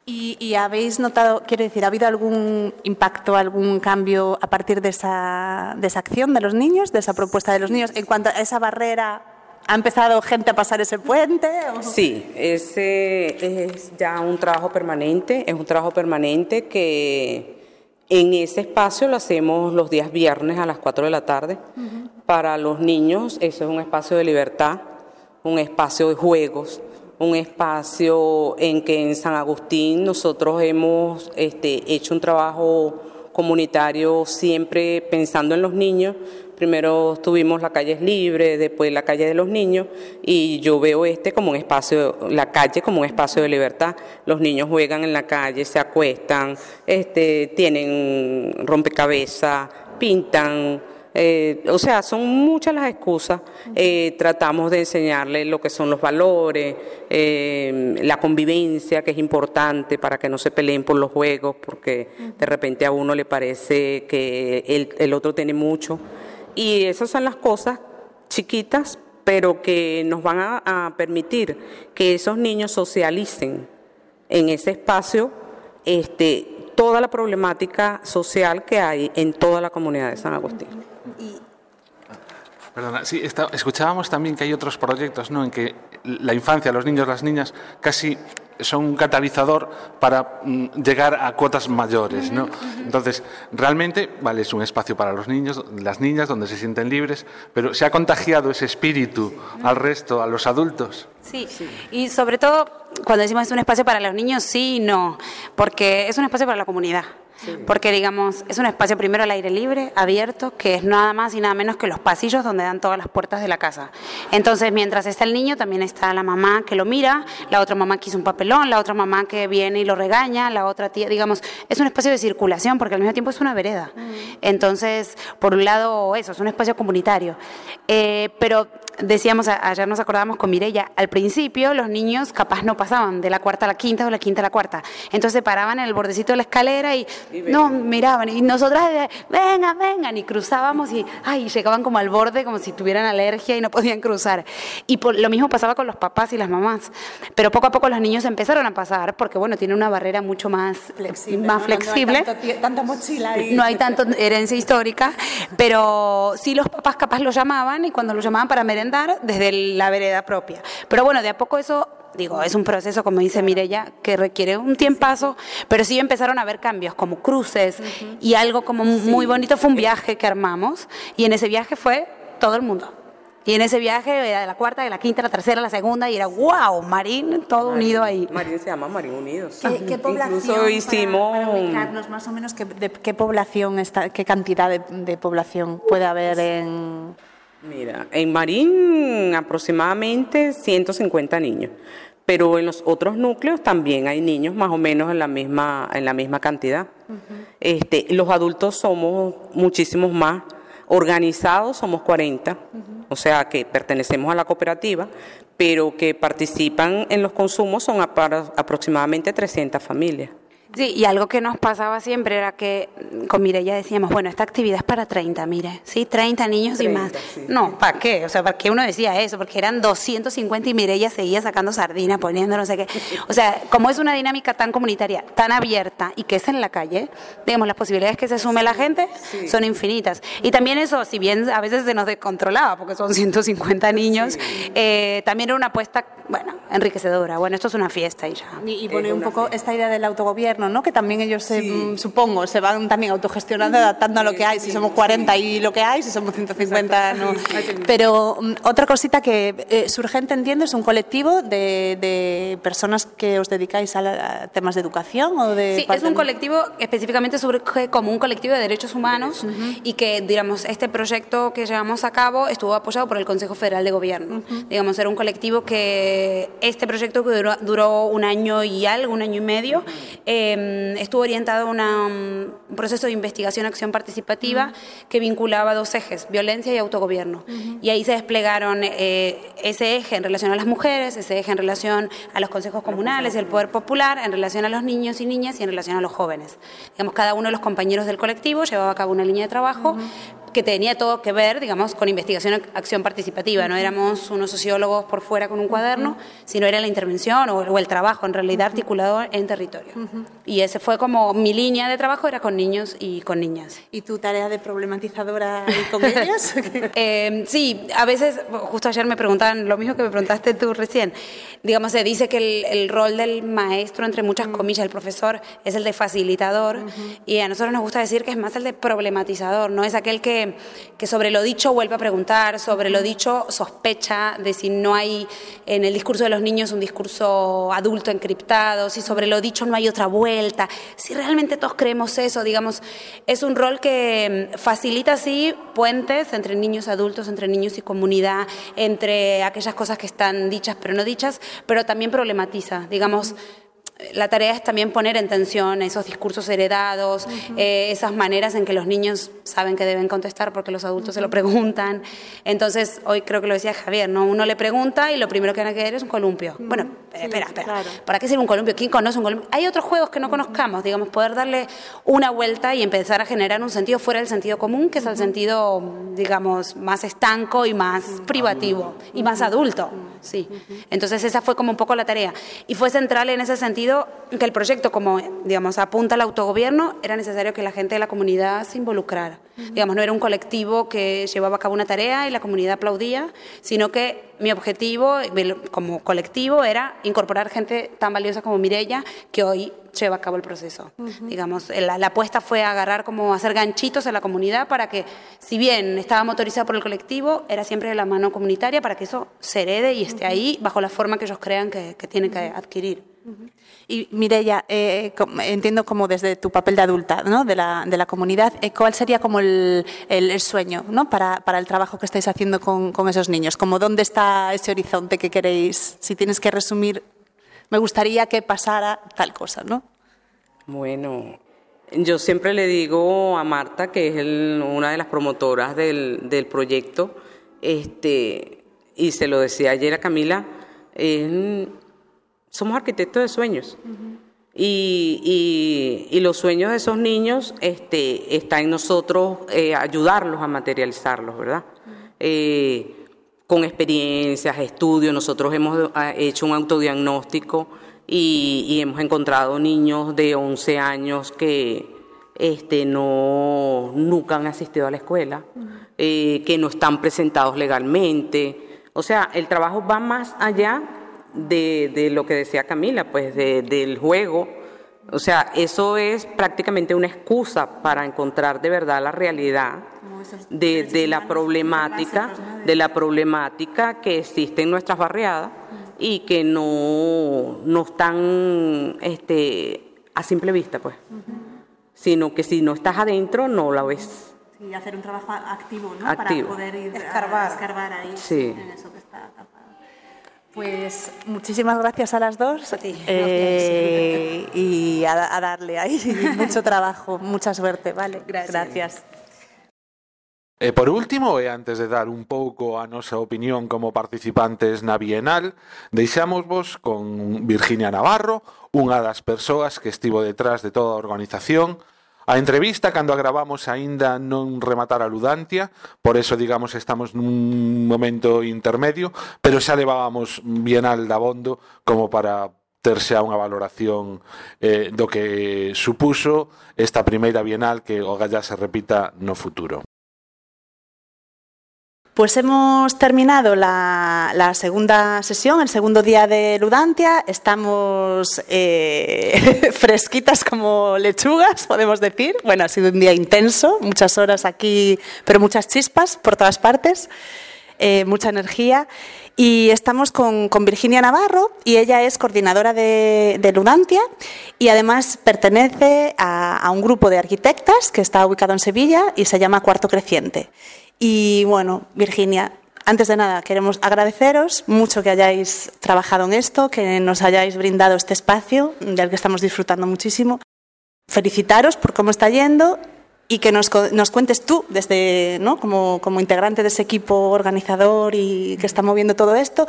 ¿Y, ¿Y, habéis notado, quiero decir, ha habido algún impacto, algún cambio a partir de esa, de esa acción de los niños, de esa propuesta de los niños, en cuanto a esa barrera ¿Ha empezado gente a pasar ese puente? Sí, ese es ya un trabajo permanente, es un trabajo permanente que en ese espacio lo hacemos los días viernes a las 4 de la tarde. Uh -huh. Para los niños, eso es un espacio de libertad, un espacio de juegos, un espacio en que en San Agustín nosotros hemos este, hecho un trabajo comunitario siempre pensando en los niños. Primero tuvimos la calle libre, después la calle de los niños y yo veo este como un espacio, la calle como un espacio de libertad. Los niños juegan en la calle, se acuestan, este, tienen rompecabezas, pintan, eh, o sea, son muchas las excusas. Eh, tratamos de enseñarles lo que son los valores, eh, la convivencia, que es importante para que no se peleen por los juegos, porque de repente a uno le parece que el, el otro tiene mucho. Y esas son las cosas chiquitas, pero que nos van a, a permitir que esos niños socialicen en ese espacio este, toda la problemática social que hay en toda la comunidad de San Agustín. Y... Perdona, sí, está, escuchábamos también que hay otros proyectos ¿no? en que la infancia, los niños, las niñas, casi son un catalizador para mm, llegar a cuotas mayores, ¿no? Entonces, realmente, vale, es un espacio para los niños, las niñas, donde se sienten libres, pero ¿se ha contagiado ese espíritu al resto, a los adultos? Sí. y sobre todo cuando decimos es un espacio para los niños, sí y no, porque es un espacio para la comunidad. Porque, digamos, es un espacio primero al aire libre, abierto, que es nada más y nada menos que los pasillos donde dan todas las puertas de la casa. Entonces, mientras está el niño, también está la mamá que lo mira, la otra mamá que hizo un papelón, la otra mamá que viene y lo regaña, la otra tía, digamos, es un espacio de circulación porque al mismo tiempo es una vereda. Mm. Entonces, por un lado, eso, es un espacio comunitario. Eh, pero decíamos, ayer nos acordábamos con Mirella, al principio los niños capaz no pasaban de la cuarta a la quinta o la quinta a la cuarta. Entonces se paraban en el bordecito de la escalera y, no, miraban. Y nosotras, vengan, vengan, y cruzábamos y, ay, llegaban como al borde como si tuvieran alergia y no podían cruzar. Y lo mismo pasaba con los papás y las mamás. Pero poco a poco los niños empezaron a pasar porque, bueno, tiene una barrera mucho más flexible. Más flexible. No, hay tanta mochila No hay tanta herencia histórica, pero sí los papás capaz lo llamaban y cuando lo llamaban para merendar desde la vereda propia. Pero bueno, de a poco eso digo, es un proceso, como dice Mirella, que requiere un tiempazo, pero sí empezaron a haber cambios, como cruces, y algo como muy bonito fue un viaje que armamos, y en ese viaje fue todo el mundo. Y en ese viaje de la cuarta, de la quinta, la tercera, la segunda, y era wow, Marín, todo unido ahí. Marín se llama Marín Unidos. ¿Qué, población? Incluso hicimos. Para, más o menos, ¿qué, qué población, está, qué cantidad de población puede haber en. Mira, en Marín aproximadamente 150 niños, pero en los otros núcleos también hay niños más o menos en la misma, en la misma cantidad. este, los adultos somos muchísimos más, organizados somos 40, o sea que pertenecemos a la cooperativa, pero que participan en los consumos son aproximadamente 300 familias. Sí, y algo que nos pasaba siempre era que con Mireya decíamos, bueno, esta actividad es para 30, mire, ¿sí? 30 niños y más. No, ¿para qué? O sea, ¿para qué uno decía eso? Porque eran 250 y Mireya seguía sacando sardina, poniendo no sé qué. O sea, como es una dinámica tan comunitaria, tan abierta y que es en la calle, digamos, las posibilidades que se sume la gente son infinitas. Y también eso, si bien a veces se nos descontrolaba, porque son 150 niños, eh, también era una apuesta, bueno, enriquecedora. Bueno, esto es una fiesta y ya. Y, y pone un poco esta idea del autogobierno ¿no? Que también ellos, se, mm, supongo, se van también autogestionando, adaptando a lo que hay. Si somos 40 y lo que hay, si somos 150, no. *laughs* Pero mm, otra cosita que eh, Surgente, entiendo, es un colectivo de, de, personas que os dedicáis a, temas de educación o de... Sí, es un colectivo específicamente surge como un colectivo de derechos humanos y que, digamos, este proyecto que llevamos a cabo estuvo apoyado por el Consejo Federal de Gobierno. Digamos, era un colectivo que este proyecto que duró, un año y algo, un año y medio, Em, estuvo orientado a un proceso de investigación acción participativa que vinculaba dos ejes, violencia y autogobierno. Y ahí se desplegaron eh, ese eje en relación a las mujeres, ese eje en relación a los consejos comunales y el poder popular, en relación a los niños y niñas y en relación a los jóvenes. Digamos, cada uno de los compañeros del colectivo llevaba a cabo una línea de trabajo que tenía todo que ver, digamos, con investigación acción participativa. No éramos unos sociólogos por fuera con un cuaderno, sino era la intervención o, el trabajo, en realidad, articulado en territorio. Y ese fue como mi línea de trabajo, era con niños y con niñas. ¿Y tu tarea de problematizadora con ellos? *laughs* eh, sí, a veces, justo ayer me preguntaban lo mismo que me preguntaste tú recién. Digamos, se dice que el, rol del maestro, entre muchas comillas, el profesor, es el de facilitador. Y a nosotros nos gusta decir que es más el de problematizador, no es aquel que que, sobre lo dicho vuelve a preguntar, sobre lo dicho sospecha de si no hay en el discurso de los niños un discurso adulto encriptado, si sobre lo dicho no hay otra vuelta, si realmente todos creemos eso, digamos, es un rol que mm, facilita así puentes entre niños adultos, entre niños y comunidad, entre aquellas cosas que están dichas pero no dichas, pero también problematiza, digamos, la tarea es también poner en tensión esos discursos heredados, eh, esas maneras en que los niños saben que deben contestar porque los adultos se lo preguntan. Entonces, hoy creo que lo decía Javier, ¿no? Uno le pregunta y lo primero que van a querer es un columpio. Bueno, espera, espera. ¿Para qué sirve un columpio? ¿Quién conoce un columpio? Hay otros juegos que no conozcamos, digamos, poder darle una vuelta y empezar a generar un sentido fuera del sentido común, que es el sentido, digamos, más estanco y más privativo y más adulto. Sí. Entonces, esa fue como un poco la tarea. Y fue central en ese sentido que el proyecto, como digamos, apunta al autogobierno, era necesario que la gente de la comunidad se involucrara. Digamos, no era un colectivo que llevaba a cabo una tarea y la comunidad aplaudía, sino que mi objetivo como colectivo era incorporar gente tan valiosa como Mirella, que hoy lleva a cabo el proceso. Digamos, la, la, apuesta fue agarrar como hacer ganchitos en la comunidad para que, si bien estaba motorizada por el colectivo, era siempre de la mano comunitaria para que eso se herede y esté ahí bajo la forma que ellos crean que, que tienen que adquirir. Y Mireia, eh, entiendo como desde tu papel de adulta ¿no? de, la, de la comunidad, eh, ¿cuál sería como el, el, sueño ¿no? para, para, el trabajo que estáis haciendo con, con, esos niños? Como ¿Dónde está ese horizonte que queréis? Si tienes que resumir, me gustaría que pasara tal cosa, ¿no? Bueno, yo siempre le digo a Marta, que es una de las promotoras del, del proyecto, este, y se lo decía ayer a Camila, es somos arquitectos de sueños. y, y, los sueños de esos niños este, está en nosotros eh, ayudarlos a materializarlos, ¿verdad? Eh, con experiencias, estudios, nosotros hemos ah, hecho un autodiagnóstico y, y, hemos encontrado niños de 11 años que este, no, nunca han asistido a la escuela, eh, que no están presentados legalmente. O sea, el trabajo va más allá de, de lo que decía Camila, pues de, del juego. O sea, eso es prácticamente una excusa para encontrar de verdad la realidad de, de la problemática, de la problemática que existe en nuestras barriadas y que no, no están este, a simple vista, pues. Sino que si no estás adentro, no la ves. Sí, hacer un trabajo activo, ¿no? Activo. Para poder ir escarbar, a escarbar ahí sí. en eso que está Pues muchísimas gracias a las dos a ti. Eh, y a, a, darle ahí *laughs* mucho trabajo, mucha suerte, vale. Gracias. gracias. E por último, e antes de dar un pouco a nosa opinión como participantes na Bienal, deixámosvos con Virginia Navarro, unha das persoas que estivo detrás de toda a organización, A entrevista cando a gravamos aínda non rematara a Ludantia, por eso digamos estamos nun momento intermedio, pero xa levábamos Bienal da Bondo como para terse a unha valoración eh, do que supuso esta primeira Bienal que o Gallá se repita no futuro. Pues hemos terminado la, segunda sesión, el segundo día de Ludantia. Estamos eh, *laughs* fresquitas como lechugas, podemos decir. Bueno, ha sido un día intenso, muchas horas aquí, pero muchas chispas por todas partes, eh, mucha energía. Y estamos con, con, Virginia Navarro y ella es coordinadora de, de Ludantia y además pertenece a, a un grupo de arquitectas que está ubicado en Sevilla y se llama Cuarto Creciente. Y bueno, Virginia, antes de nada queremos agradeceros mucho que hayáis trabajado en esto, que nos hayáis brindado este espacio del que estamos disfrutando muchísimo. Felicitaros por cómo está yendo y que nos, nos cuentes tú, desde, ¿no? como, como integrante de ese equipo organizador y que está moviendo todo esto,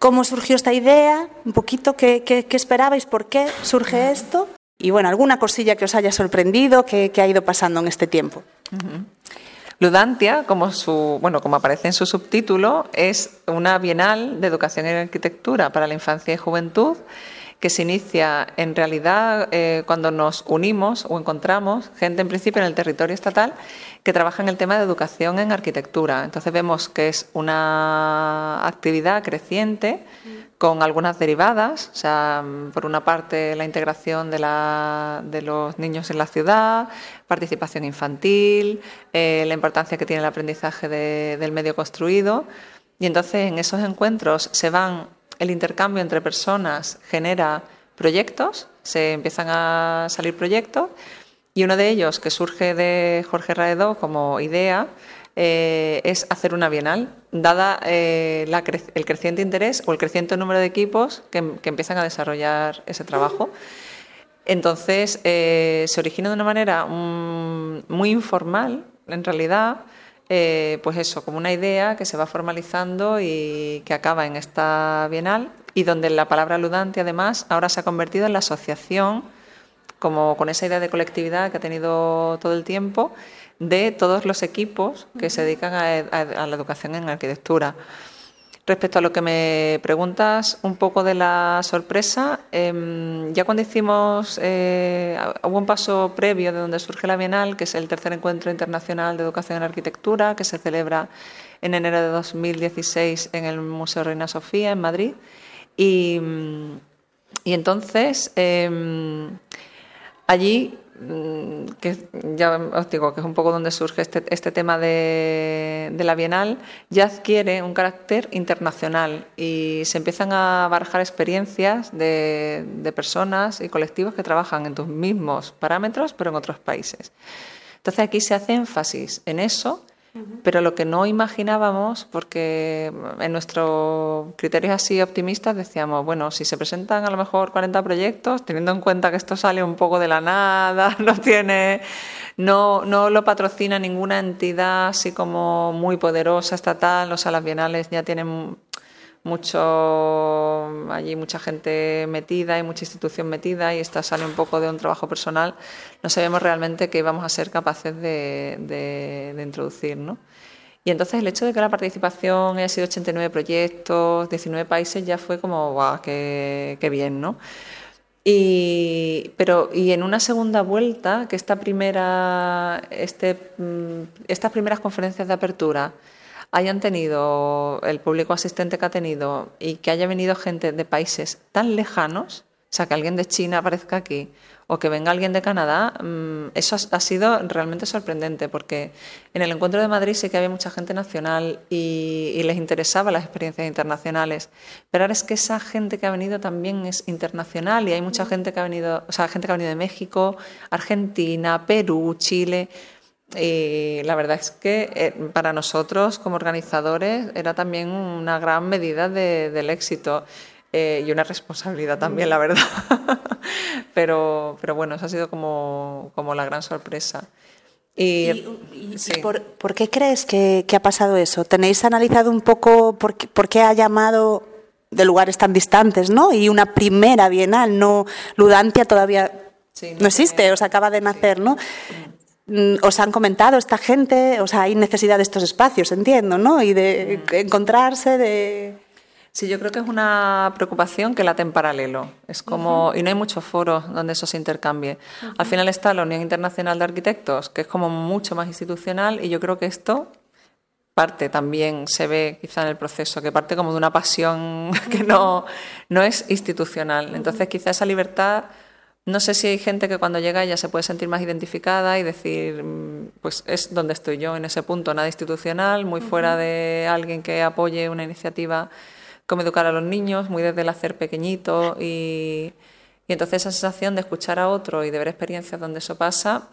cómo surgió esta idea, un poquito qué, qué, esperabais, por qué surge esto y bueno, alguna cosilla que os haya sorprendido, que, que ha ido pasando en este tiempo. Ludantia, como, su, bueno, como aparece en su subtítulo, es una bienal de educación en arquitectura para la infancia y juventud que se inicia en realidad eh, cuando nos unimos o encontramos gente en principio en el territorio estatal que trabaja en el tema de educación en arquitectura. Entonces vemos que es una actividad creciente con algunas derivadas, o sea, por una parte la integración de, la, de los niños en la ciudad, participación infantil, eh, la importancia que tiene el aprendizaje de, del medio construido. Y entonces en esos encuentros se van, el intercambio entre personas genera proyectos, se empiezan a salir proyectos, y uno de ellos, que surge de Jorge Raedo como idea, eh, es hacer una bienal, dada eh, el creciente interés o el creciente número de equipos que, empiezan a desarrollar ese trabajo. Entonces, eh, se origina de una manera um, muy informal, en realidad, eh, pues eso, como una idea que se va formalizando y que acaba en esta bienal y donde la palabra ludante, además, ahora se ha convertido en la asociación como con esa idea de colectividad que ha tenido todo el tiempo, de todos los equipos que se dedican a, la educación en arquitectura. Respecto a lo que me preguntas un poco de la sorpresa, em, ya cuando hicimos, eh, hubo un paso previo de donde surge la Bienal, que es el tercer encuentro internacional de educación en arquitectura, que se celebra en enero de 2016 en el Museo Reina Sofía, en Madrid. Y, y entonces, em, allí que ya os digo que es un poco donde surge este, este tema de, la Bienal, ya adquiere un carácter internacional y se empiezan a barajar experiencias de, de personas y colectivos que trabajan en tus mismos parámetros, pero en otros países. Entonces aquí se hace énfasis en eso pero lo que no imaginábamos, porque en nuestros criterios así optimistas decíamos, bueno, si se presentan a lo mejor 40 proyectos, teniendo en cuenta que esto sale un poco de la nada, *laughs* no tiene, no, no lo patrocina ninguna entidad así como muy poderosa estatal, o sea, las bienales ya tienen mucho allí mucha gente metida y mucha institución metida y esta sale un poco de un trabajo personal, no sabemos realmente qué íbamos a ser capaces de, de, introducir. ¿no? Y entonces el hecho de que la participación haya sido 89 proyectos, 19 países, ya fue como, guau, qué, qué bien, ¿no? Y, pero, y en una segunda vuelta, que esta primera, este, mm, estas primeras conferencias de apertura hayan tenido, el público asistente que ha tenido y que haya venido gente de países tan lejanos, o sea, que alguien de China aparezca aquí o que venga alguien de Canadá, mm, eso ha sido realmente sorprendente porque en el encuentro de Madrid sí que había mucha gente nacional y, les interesaba las experiencias internacionales, pero ahora es que esa gente que ha venido también es internacional y hay mucha gente que ha venido, o sea, gente que ha venido de México, Argentina, Perú, Chile. Y la verdad es que eh, para nosotros como organizadores era también una gran medida del éxito eh, y una responsabilidad también, la verdad. *laughs* pero, pero bueno, eso ha sido como, como la gran sorpresa. ¿Y, por, qué crees que, ha pasado eso? ¿Tenéis analizado un poco por qué, por qué ha llamado de lugares tan distantes, ¿no? Y una primera bienal, no Ludantia todavía no, existe, o sea, acaba de nacer, ¿no? Mm, os han comentado esta gente, o sea, hay necesidad de estos espacios, entiendo, ¿no? Y de mm. encontrarse, de... Sí, yo creo que es una preocupación que late en paralelo. Es como, y no hay muchos foros donde eso se intercambie. Al final está la Unión Internacional de Arquitectos, que es como mucho más institucional, y yo creo que esto parte también, se ve quizá en el proceso, que parte como de una pasión *laughs* que no, no es institucional. Entonces, quizá esa libertad no sé si hay gente que cuando llega ya se puede sentir más identificada y decir, mm, pues es donde estoy yo en ese punto, nada institucional, muy fuera de alguien que apoye una iniciativa como educar a los niños, muy desde el hacer pequeñito y, entonces esa sensación de escuchar a otro y de ver experiencias donde eso pasa,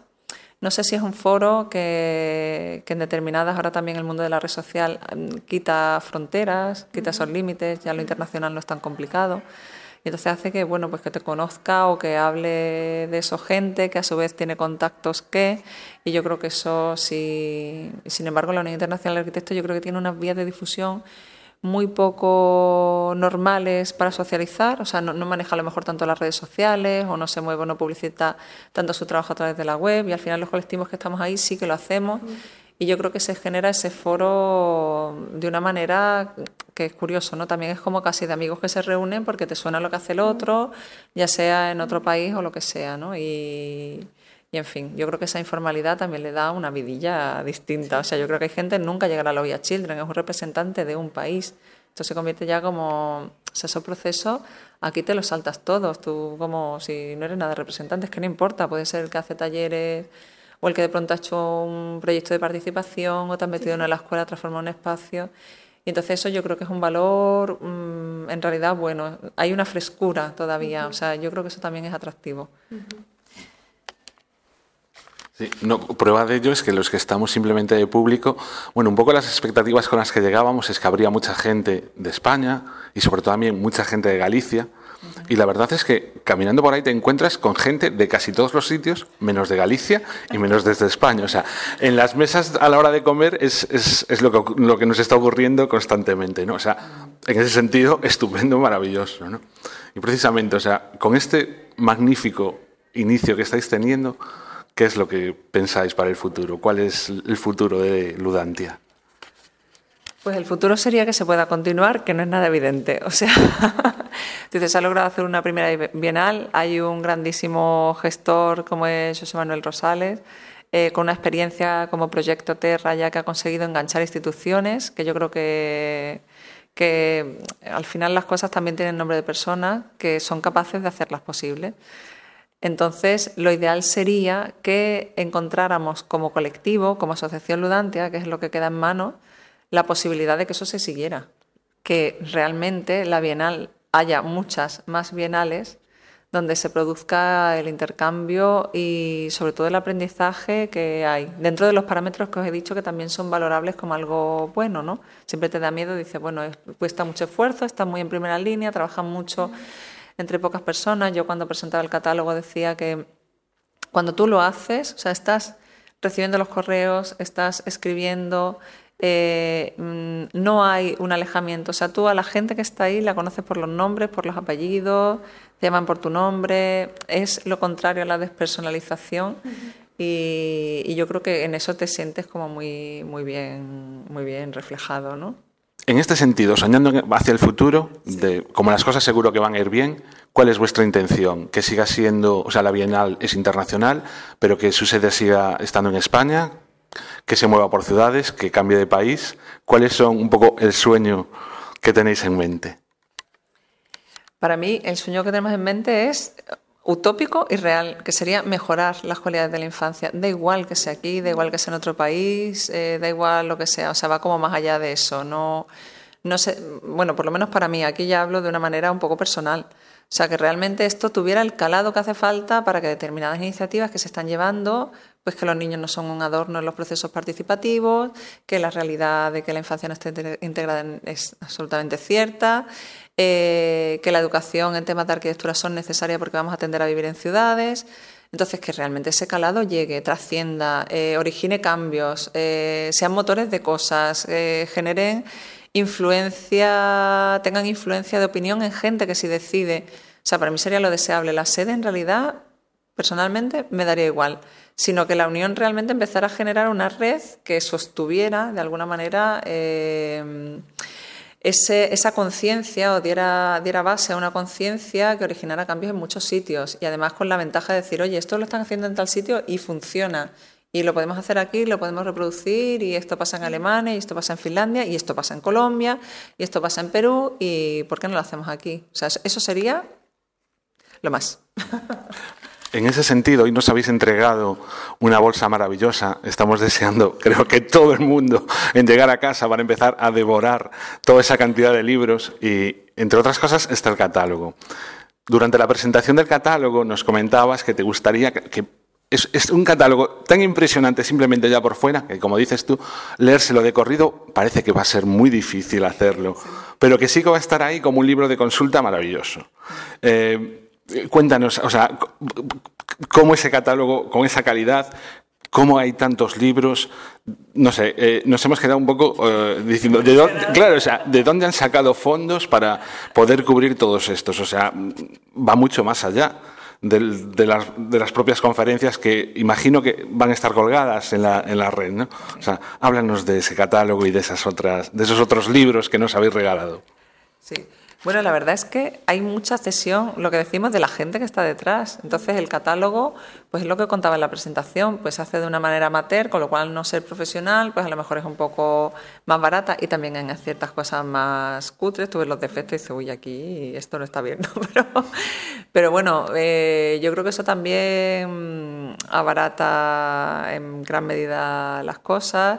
no sé si es un foro que, que en determinadas, ahora también el mundo de la red social mm, quita fronteras, quita esos límites, ya lo internacional no es tan complicado. Y entonces hace que, bueno, pues que te conozca o que hable de eso gente, que a su vez tiene contactos que, y yo creo que eso sí, sin embargo, la Unión Internacional de Arquitectos yo creo que tiene unas vías de difusión muy poco normales para socializar, o sea, no, maneja a lo mejor tanto las redes sociales o no se mueve o no publicita tanto su trabajo a través de la web y al final los colectivos que estamos ahí sí que lo hacemos y yo creo que se genera ese foro de una manera que es curioso, ¿no? También es como casi de amigos que se reúnen porque te suena lo que hace el otro, ya sea en otro país o lo que sea, ¿no? Y, en fin, yo creo que esa informalidad también le da una vidilla distinta. O sea, yo creo que hay gente nunca llegará a la OIA Children, es un representante de un país. Esto se convierte ya como, o sea, ese proceso, aquí te lo saltas todos, tú como si no eres nada representante, es que no importa, puede ser el que hace talleres o el que de pronto ha hecho un proyecto de participación o te has metido en la escuela, transformado un espacio. Y entonces eso yo creo que es un valor, mm, en realidad, bueno, hay una frescura todavía, o sea, yo creo que eso también es atractivo. Sí, no, prueba de ello es que los que estamos simplemente de público, bueno, un poco las expectativas con las que llegábamos es que habría mucha gente de España y sobre todo también mucha gente de Galicia, y la verdad es que caminando por ahí te encuentras con gente de casi todos los sitios, menos de Galicia y menos desde España. O sea, en las mesas a la hora de comer es, es, es lo, que, lo, que, nos está ocurriendo constantemente. ¿no? O sea, en ese sentido, *laughs* estupendo, maravilloso. ¿no? Y precisamente, o sea, con este magnífico inicio que estáis teniendo, ¿qué es lo que pensáis para el futuro? ¿Cuál es el futuro de Ludantia? Pues el futuro sería que se pueda continuar, que no es nada evidente. O sea, *laughs* entonces se ha logrado hacer una primera bienal, hay un grandísimo gestor como es José Manuel Rosales, eh, con una experiencia como Proyecto Terra ya que ha conseguido enganchar instituciones, que yo creo que, que al final las cosas también tienen nombre de personas que son capaces de hacerlas posibles. Entonces, lo ideal sería que encontráramos como colectivo, como asociación Ludantia, que es lo que queda en mano, la posibilidad de que eso se siguiera, que realmente la Bienal haya muchas más bienales donde se produzca el intercambio y sobre todo el aprendizaje que hay, dentro de los parámetros que os he dicho que también son valorables como algo bueno, ¿no? Siempre te da miedo, dice, bueno, cuesta mucho esfuerzo, estás muy en primera línea, trabajas mucho entre pocas personas. Yo cuando presentaba el catálogo decía que cuando tú lo haces, o sea, estás recibiendo los correos, estás escribiendo, eh, mm, no hay un alejamiento. O sea, tú a la gente que está ahí la conoces por los nombres, por los apellidos, te llaman por tu nombre. Es lo contrario a la despersonalización. y, yo creo que en eso te sientes como muy, muy, bien, muy bien reflejado, ¿no? En este sentido, soñando hacia el futuro, de, como las cosas seguro que van a ir bien, ¿cuál es vuestra intención? Que siga siendo, o sea, la Bienal es internacional, pero que su sede siga estando en España, que se mueva por ciudades, que cambie de país. ¿Cuáles son un poco el sueño que tenéis en mente? Para mí, el sueño que tenemos en mente es utópico y real, que sería mejorar las cualidades de la infancia. Da igual que sea aquí, da igual que sea en otro país, eh, da igual lo que sea, o sea, va como más allá de eso. No, no sé, bueno, por lo menos para mí, aquí ya hablo de una manera un poco personal. O sea, que realmente esto tuviera el calado que hace falta para que determinadas iniciativas que se están llevando, pues que los niños no son un adorno en los procesos participativos, que la realidad de que la infancia no esté integrada es absolutamente cierta, eh, que la educación en temas de arquitectura son necesarias porque vamos a tender a vivir en ciudades. Entonces, que realmente ese calado llegue, trascienda, eh, origine cambios, eh, sean motores de cosas, generen influencia, tengan influencia de opinión en gente que si decide, o sea, para mí sería lo deseable. La sede en realidad, personalmente, me daría igual, sino que la unión realmente empezara a generar una red que sostuviera de alguna manera eh, esa conciencia o diera, diera base a una conciencia que originara cambios en muchos sitios y además con la ventaja de decir, oye, esto lo están haciendo en tal sitio y funciona. Y lo podemos hacer aquí, lo podemos reproducir, y esto pasa en Alemania, y esto pasa en Finlandia, y esto pasa en Colombia, y esto pasa en Perú, y ¿por qué no lo hacemos aquí? O sea, eso sería lo más. *laughs* En ese sentido, hoy nos habéis entregado una bolsa maravillosa. Estamos deseando, *laughs* creo que todo el mundo, en llegar a casa para empezar a devorar toda esa cantidad de libros y, entre otras cosas, está el catálogo. Durante la presentación del catálogo nos comentabas que te gustaría que es, un catálogo tan impresionante simplemente ya por fuera, que como dices tú, leérselo de corrido parece que va a ser muy difícil hacerlo, pero que sí que va a estar ahí como un libro de consulta maravilloso. Eh, cuéntanos, o sea, cómo ese catálogo, con esa calidad, cómo hay tantos libros, no sé, eh, nos hemos quedado un poco eh, diciendo, ¿de dónde, claro, o sea, ¿de dónde han sacado fondos para poder cubrir todos estos? O sea, va mucho más allá de, las, de, las, propias conferencias que imagino que van a estar colgadas en la, en la red. ¿no? O sea, háblanos de ese catálogo y de, esas otras, de esos otros libros que nos habéis regalado. Sí. Bueno, la verdad es que hay mucha cesión, lo que decimos, de la gente que está detrás. Entonces, el catálogo, pues es lo que contaba en la presentación, pues se hace de una manera amateur, con lo cual no ser profesional, pues a lo mejor es un poco más barata y también en ciertas cosas más cutres, tú ves los defectos y dices, uy, aquí esto no está bien, *laughs* pero, pero, bueno, eh, yo creo que eso también abarata en gran medida las cosas,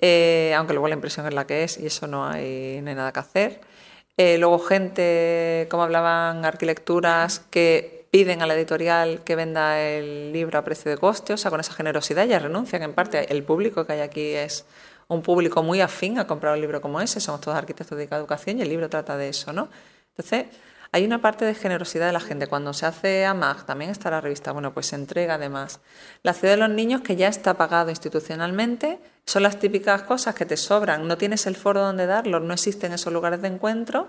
eh, aunque luego la impresión es la que es y eso no no hay nada que hacer. Eh, luego gente, como hablaban, arquitecturas que piden a la editorial que venda el libro a precio de coste, o sea, con esa generosidad ya renuncian en parte. El público que hay aquí es un público muy afín a comprar un libro como ese, somos todos arquitectos de educación y el libro trata de eso, ¿no? Entonces, hay una parte de generosidad de la gente. Cuando se hace AMAG, también está la revista, bueno, pues se entrega además. La ciudad de los niños, que ya está pagado institucionalmente, son las típicas cosas que te sobran. No tienes el foro donde darlo, no existen esos lugares de encuentro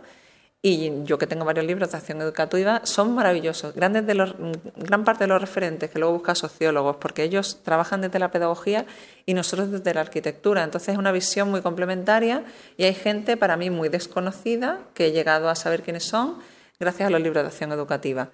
y yo que tengo varios libros de acción educativa, son maravillosos. Grandes de los, gran parte de los referentes que luego buscan sociólogos, porque ellos trabajan desde la pedagogía y nosotros desde la arquitectura. Entonces es una visión muy complementaria y hay gente para mí muy desconocida que he llegado a saber quiénes son gracias a los libros de acción educativa.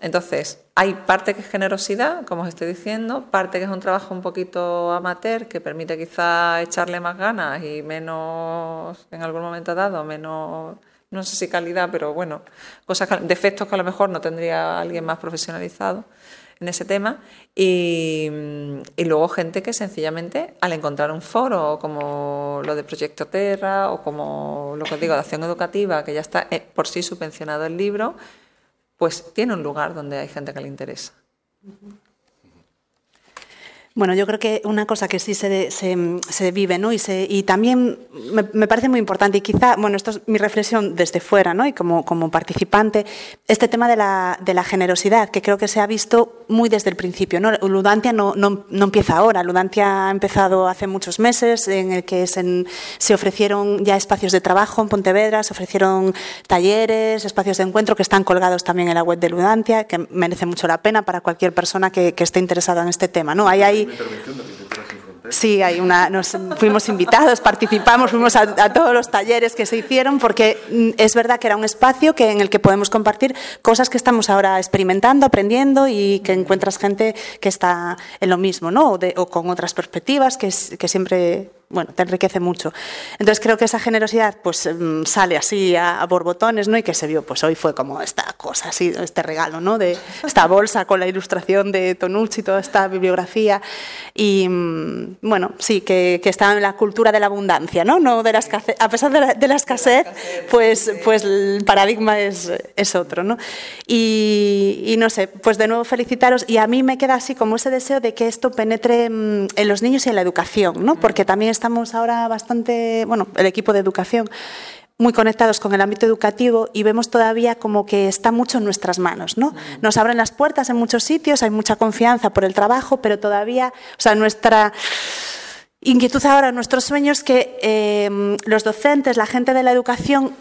Entonces, hay parte que es generosidad, como os estoy diciendo, parte que es un trabajo un poquito amateur, que permite quizá echarle más ganas y menos, en algún momento dado, menos no sé si calidad, pero bueno, cosas, defectos que a lo mejor no tendría alguien más profesionalizado en ese tema. Y, luego gente que sencillamente al encontrar un foro como lo de Proyecto Terra o como lo que os digo de acción educativa, que ya está eh, por sí subvencionado el libro, pues tiene un lugar donde hay gente que le interesa. Bueno, yo creo que una cosa que sí se, se, vive, ¿no? Y, se, y también me, parece muy importante, y quizá, bueno, esto es mi reflexión desde fuera, ¿no? Y como, como participante, este tema de la, de la generosidad, que creo que se ha visto muy desde el principio, ¿no? Ludantia no, no, no empieza ahora, Ludantia ha empezado hace muchos meses, en el que se, se ofrecieron ya espacios de trabajo en Pontevedra, se ofrecieron talleres, espacios de encuentro que están colgados también en la web de Ludantia, que merece mucho la pena para cualquier persona que, que esté interesada en este tema, ¿no? Ahí hay Sí, hay una, nos fuimos invitados, participamos, fuimos a, todos los talleres que se hicieron, porque mm, es verdad que era un espacio que, en el que podemos compartir cosas que estamos ahora experimentando, aprendiendo y que encuentras gente que está en lo mismo, ¿no? O, con otras perspectivas, que siempre bueno, te enriquece mucho. Entonces creo que esa generosidad pues mm, sale así a, borbotones, ¿no? Y que se vio, pues hoy fue como esta cosa así, este regalo, ¿no? De esta bolsa con la ilustración de Tonucci, toda esta bibliografía. Y mm, bueno, sí, que, que está en la cultura de la abundancia, ¿no? no de la escasez, a pesar de la, escasez, pues, pues el paradigma es, es otro, ¿no? Y, y, no sé, pues de nuevo felicitaros. Y a mí me queda así como ese deseo de que esto penetre mm, en los niños y en la educación, ¿no? Porque también estamos ahora bastante, bueno, el equipo de educación, muy conectados con el ámbito educativo y vemos todavía como que está mucho en nuestras manos. ¿no? Nos abren las puertas en muchos sitios, hay mucha confianza por el trabajo, pero todavía, o sea, nuestra inquietud ahora, nuestros sueños que eh, los docentes, la gente de la educación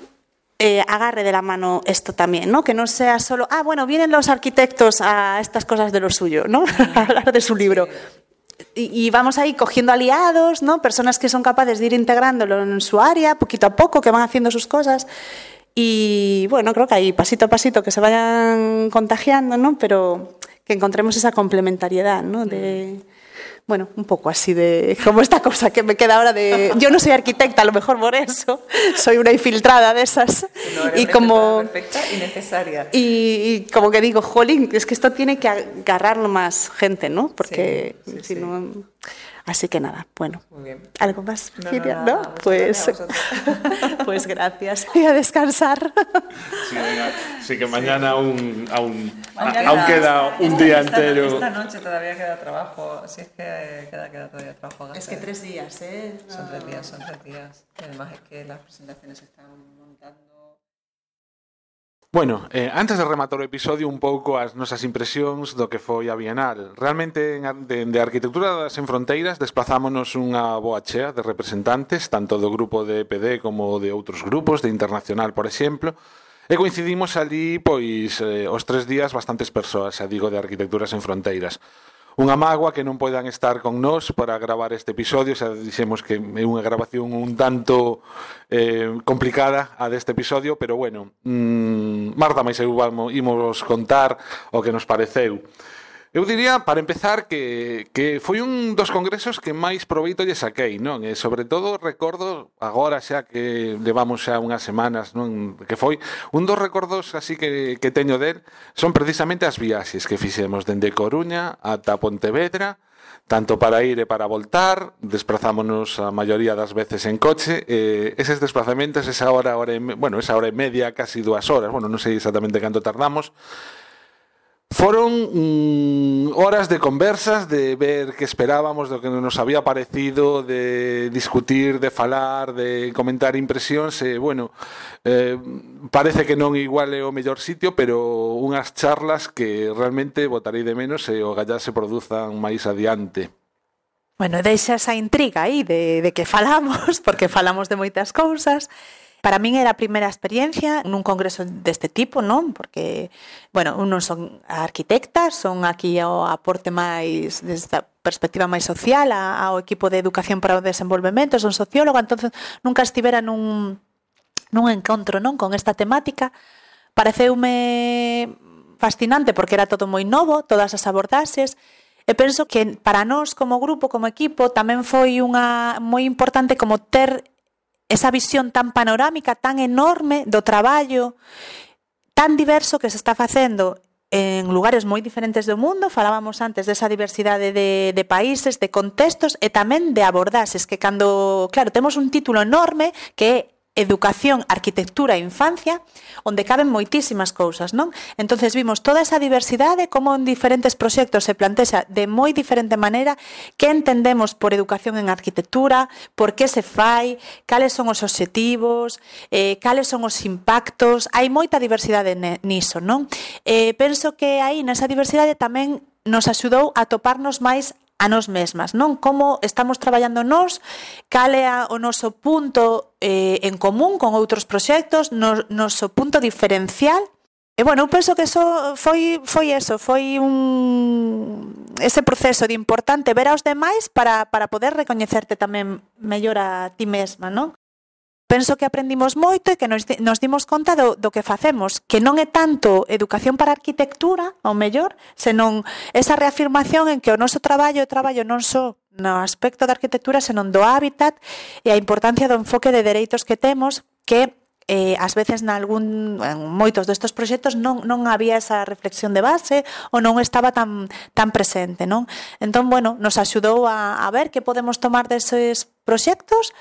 eh, agarre de la mano esto también, ¿no? Que no sea solo, ah, bueno, vienen los arquitectos a estas cosas de lo suyo, ¿no? *laughs* a hablar de su libro y, vamos ahí cogiendo aliados, ¿no? Personas que son capaces de ir integrándolo en su área, poquito a poco, que van haciendo sus cosas. Y bueno, creo que ahí pasito a pasito que se vayan contagiando, ¿no? Pero que encontremos esa complementariedad, ¿no? De, bueno, un poco así de como esta cosa que me queda ahora de yo no soy arquitecta, a lo mejor por eso, soy una infiltrada de esas y como perfecta y necesaria. Y, como que digo, jolín, es que esto tiene que agarrarlo más gente, ¿no? Porque si no Así que nada, bueno. ¿Algo más, no, No, Pues, *laughs* pues gracias. Y a descansar. Sí, que mañana aún, aún, aún queda un día entero. Esta noche todavía queda trabajo, si es que queda, queda todavía trabajo. Es que tres días, ¿eh? Son tres días, son tres días. además es que las presentaciones están Bueno, eh, antes de rematar o episodio un pouco as nosas impresións do que foi a Bienal. Realmente de, de Arquitectura das en Fronteiras desplazámonos unha boa chea de representantes, tanto do grupo de EPD como de outros grupos, de Internacional, por exemplo, e coincidimos ali pois eh, os tres días bastantes persoas, xa digo, de Arquitecturas en Fronteiras. Unha mágoa que non poidan estar con nós para gravar este episodio, xa dixemos que é unha grabación un tanto eh, complicada a deste episodio, pero bueno, mmm, Marta máis eu vamos, imos contar o que nos pareceu. Eu diría, para empezar, que, que foi un dos congresos que máis proveito lle saquei, non? E sobre todo recordo, agora xa que levamos xa unhas semanas, non? Que foi un dos recordos así que, que teño del son precisamente as viaxes que fixemos dende Coruña ata Pontevedra, tanto para ir e para voltar, desplazámonos a maioría das veces en coche, eh, eses desplazamentos, esa hora, hora e, bueno, esa hora e media, casi dúas horas, bueno, non sei exactamente canto tardamos, Foron mm, horas de conversas, de ver que esperábamos, do que nos había parecido, de discutir, de falar, de comentar impresións e, eh, bueno, eh, parece que non igual é o mellor sitio, pero unhas charlas que realmente votarei de menos e o gallá se produzan máis adiante. Bueno, deixa esa intriga aí de, de que falamos, *laughs* porque falamos de moitas cousas, Para min era a primeira experiencia nun congreso deste tipo, non? Porque, bueno, un non son arquitectas, son aquí o aporte máis desta perspectiva máis social ao equipo de educación para o desenvolvemento, son socióloga, entonces nunca estivera nun nun encontro, non, con esta temática. Pareceume fascinante porque era todo moi novo, todas as abordaxes, E penso que para nós como grupo, como equipo, tamén foi unha moi importante como ter esa visión tan panorámica, tan enorme do traballo tan diverso que se está facendo en lugares moi diferentes do mundo, falábamos antes desa diversidade de, de países, de contextos e tamén de abordaxes, que cando, claro, temos un título enorme que é educación, arquitectura e infancia, onde caben moitísimas cousas, non? Entonces vimos toda esa diversidade, como en diferentes proxectos se plantexa de moi diferente maneira que entendemos por educación en arquitectura, por que se fai, cales son os obxectivos, eh, cales son os impactos, hai moita diversidade niso, non? Eh, penso que aí nesa diversidade tamén nos axudou a toparnos máis a nos mesmas, non? Como estamos traballando nós, cal é o noso punto eh, en común con outros proxectos, no, noso punto diferencial E bueno, eu penso que eso foi foi eso, foi un ese proceso de importante ver aos demais para para poder recoñecerte tamén mellor a ti mesma, non? penso que aprendimos moito e que nos, nos dimos conta do, do que facemos, que non é tanto educación para arquitectura, ao mellor, senón esa reafirmación en que o noso traballo é traballo non só no aspecto da arquitectura, senón do hábitat e a importancia do enfoque de dereitos que temos, que eh, ás veces na algún, en moitos destes proxectos non, non había esa reflexión de base ou non estaba tan, tan presente. Non? Entón, bueno, nos axudou a, a ver que podemos tomar deses proxectos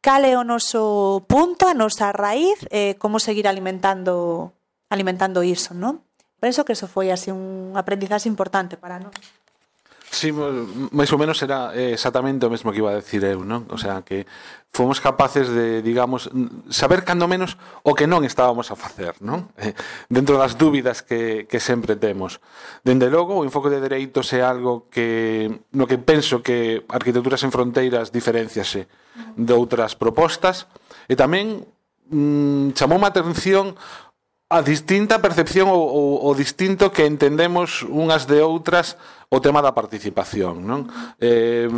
cal é o noso punto, a nosa raíz, e como seguir alimentando alimentando iso, non? Penso que eso foi así un aprendizaxe importante para nós. Sí, máis ou menos era exactamente o mesmo que iba a decir eu, non? O sea, que fomos capaces de, digamos, saber cando menos o que non estábamos a facer, non? Eh, dentro das dúbidas que, que sempre temos. Dende logo, o enfoque de dereitos é algo que no que penso que Arquitecturas en Fronteiras diferenciase de outras propostas e tamén mm, chamou a atención a distinta percepción ou, ou o distinto que entendemos unhas de outras o tema da participación, non? Eh,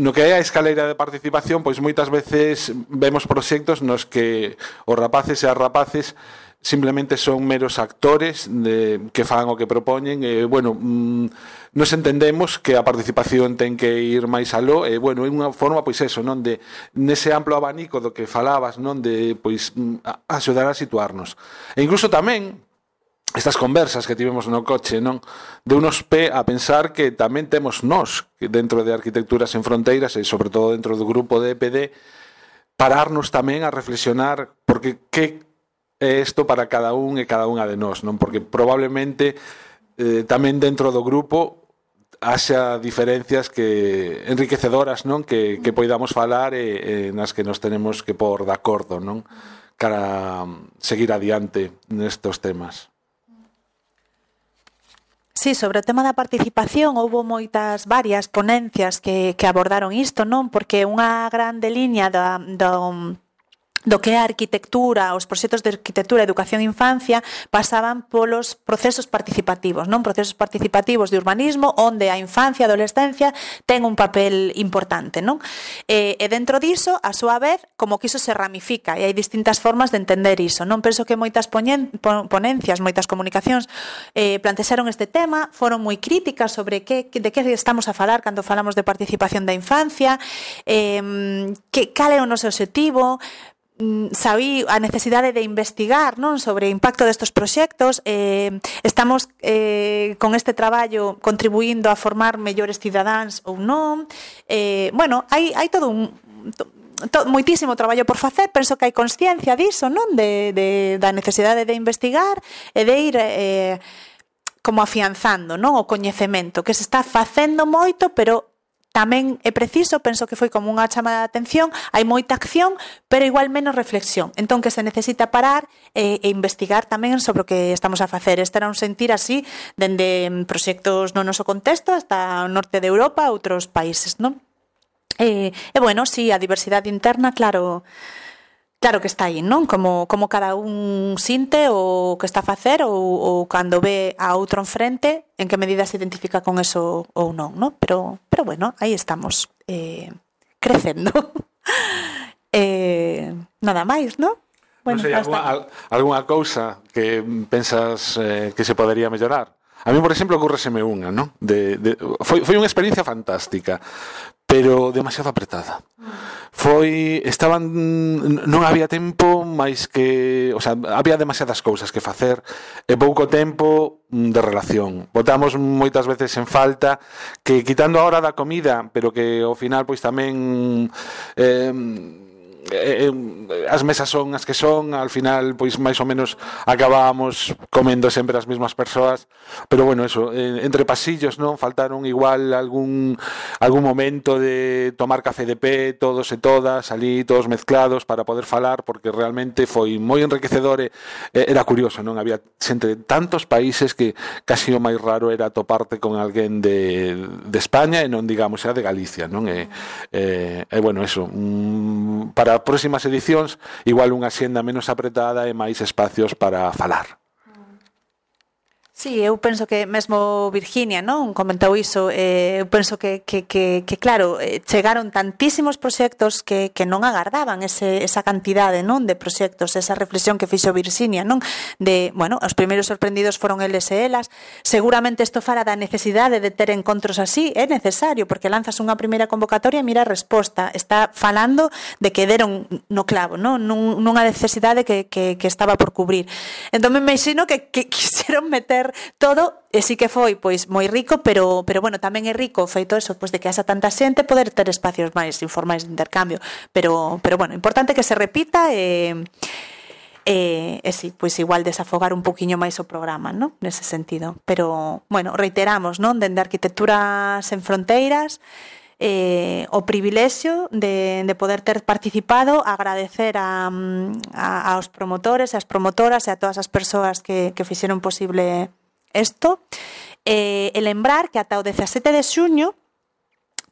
no que é a escaleira de participación, pois moitas veces vemos proxectos nos que os rapaces e as rapaces simplemente son meros actores de, que fan o que propoñen e, bueno, mm, nos entendemos que a participación ten que ir máis aló e, bueno, é unha forma, pois eso, non de nese amplo abanico do que falabas, non de, pois, mm, a, axudar a situarnos. E incluso tamén, estas conversas que tivemos no coche, non? De unos pé a pensar que tamén temos nós dentro de Arquitecturas en Fronteiras e sobre todo dentro do grupo de EPD pararnos tamén a reflexionar porque que é isto para cada un e cada unha de nós, non? Porque probablemente eh, tamén dentro do grupo haxa diferencias que enriquecedoras, non? Que, que poidamos falar e, e nas que nos tenemos que pôr de acordo, non? Cara seguir adiante nestos temas. Sí, sobre o tema da participación houbo moitas varias ponencias que, que abordaron isto, non? Porque unha grande liña da, da, do que é a arquitectura, os proxectos de arquitectura, educación e infancia pasaban polos procesos participativos, non procesos participativos de urbanismo onde a infancia e a adolescencia ten un papel importante, non? E, e dentro diso, a súa vez, como que iso se ramifica e hai distintas formas de entender iso, non? Penso que moitas poñen, ponencias, moitas comunicacións eh, plantexaron este tema, foron moi críticas sobre que, de que estamos a falar cando falamos de participación da infancia, eh, que, cal é o noso objetivo, Mm, saí a necesidade de investigar non sobre o impacto destes proxectos eh, estamos eh, con este traballo contribuindo a formar mellores cidadáns ou non. Eh, bueno, hai, hai todo un to, to, moitísimo traballo por facer penso que hai consciencia diso non de, de, da necesidade de investigar e de ir eh, como afianzando non o coñecemento que se está facendo moito pero tamén é preciso, penso que foi como unha chamada de atención, hai moita acción, pero igual menos reflexión. Entón que se necesita parar e, e investigar tamén sobre o que estamos a facer. Este era un sentir así dende proxectos no noso contexto hasta o norte de Europa, outros países, non? E, e bueno, si sí, a diversidade interna, claro, claro que está aí, non? Como, como cada un sinte o que está a facer ou, ou cando ve a outro enfrente en que medida se identifica con eso ou non, non? Pero, pero bueno, aí estamos eh, crecendo. *laughs* eh, nada máis, non? Bueno, non sei, alguna, alguna cousa que pensas eh, que se podería mellorar? A mí, por exemplo, ocurreseme unha, non? De, de, foi, foi unha experiencia fantástica, pero demasiado apretada. Foi estaban non había tempo máis que, o sea, había demasiadas cousas que facer e pouco tempo mm, de relación. Votamos moitas veces en falta que quitando a hora da comida, pero que ao final pois tamén eh Eh, eh, as mesas son as que son, al final pois máis ou menos acabábamos comendo sempre as mesmas persoas, pero bueno, eso, eh, entre pasillos, non, faltaron igual algún algún momento de tomar café de pé todos e todas, ali todos mezclados para poder falar porque realmente foi moi enriquecedor e eh, era curioso, non? Había xente de tantos países que casi o máis raro era toparte con alguén de de España e non digamos era de Galicia, non? E eh, eh, bueno, eso, mm, para próximas edicións igual unha xenda menos apretada e máis espacios para falar. Sí, eu penso que mesmo Virginia non comentou iso, eh, eu penso que, que, que, que claro, eh, chegaron tantísimos proxectos que, que non agardaban ese, esa cantidade non de proxectos, esa reflexión que fixo Virginia, non? De, bueno, os primeiros sorprendidos foron eles e elas, seguramente isto fara da necesidade de ter encontros así, é necesario, porque lanzas unha primeira convocatoria e mira a resposta, está falando de que deron no clavo, non? Nun, nunha necesidade que, que, que estaba por cubrir. Entón me imagino que, que *laughs* quixeron meter todo, e sí que foi pois moi rico, pero pero bueno, tamén é rico o feito eso, pois de que haxa tanta xente poder ter espacios máis informais de intercambio, pero pero bueno, importante que se repita e eh, e si, pois igual desafogar un poquinho máis o programa, non? Nese sentido. Pero, bueno, reiteramos, non? Dende Arquitectura sen fronteiras, eh, o privilexio de, de poder ter participado, agradecer a, a, aos promotores e as promotoras e a todas as persoas que, que fixeron posible esto eh, e lembrar que ata o 17 de xuño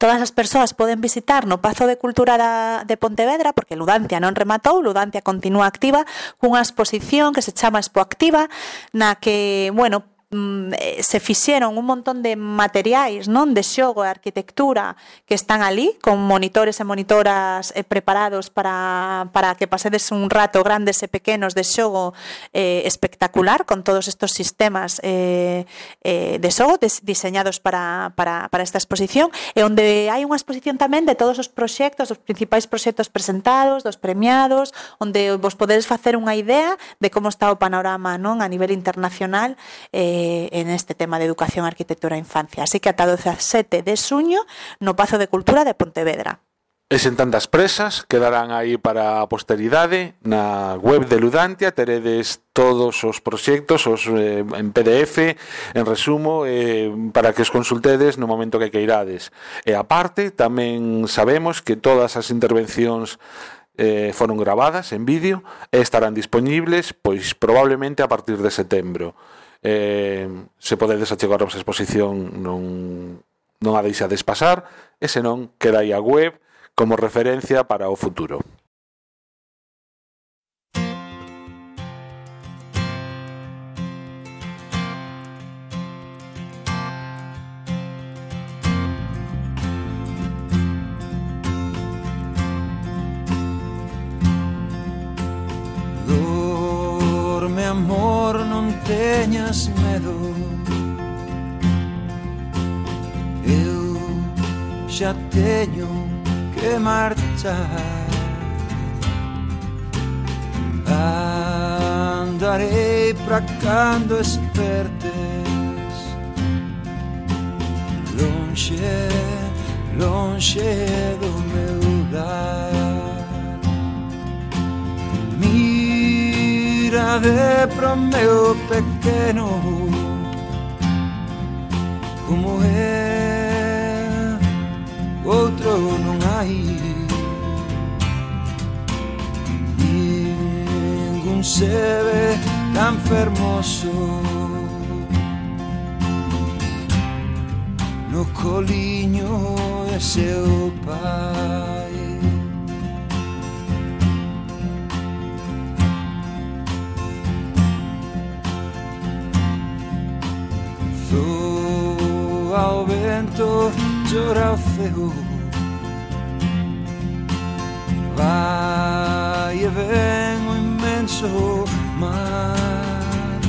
Todas as persoas poden visitar no Pazo de Cultura da, de Pontevedra, porque Ludancia non rematou, Ludancia continúa activa, cunha exposición que se chama Expo Activa, na que, bueno, Mm, se fixeron un montón de materiais, non, de xogo e arquitectura que están ali con monitores e monitoras eh, preparados para para que pasedes un rato grandes e pequenos de xogo eh, espectacular con todos estos sistemas eh, eh, de xogo des, diseñados para, para, para esta exposición e onde hai unha exposición tamén de todos os proxectos, os principais proxectos presentados, dos premiados, onde vos podedes facer unha idea de como está o panorama non a nivel internacional eh, eh, en este tema de educación, arquitectura e infancia. Así que ata 17 de suño no Pazo de Cultura de Pontevedra. E sen tantas presas, quedarán aí para a posteridade na web de Ludantia, teredes todos os proxectos os eh, en PDF, en resumo, eh, para que os consultedes no momento que queirades. E aparte, tamén sabemos que todas as intervencións eh, foron grabadas en vídeo e estarán disponibles pois probablemente a partir de setembro eh, se podedes achegar a vosa exposición non, non a deixades pasar e senón queda aí a web como referencia para o futuro. teñas medo Eu xa teño que marchar. Andarei pra cando espertes. Lonxe, lonxe do meu lar. Mi de pro meu pequeno como é outro non hai ningún se ve tan fermoso. No coliño de seu pai vento, ao vento llora o cego. Vai e vem o imenso mar.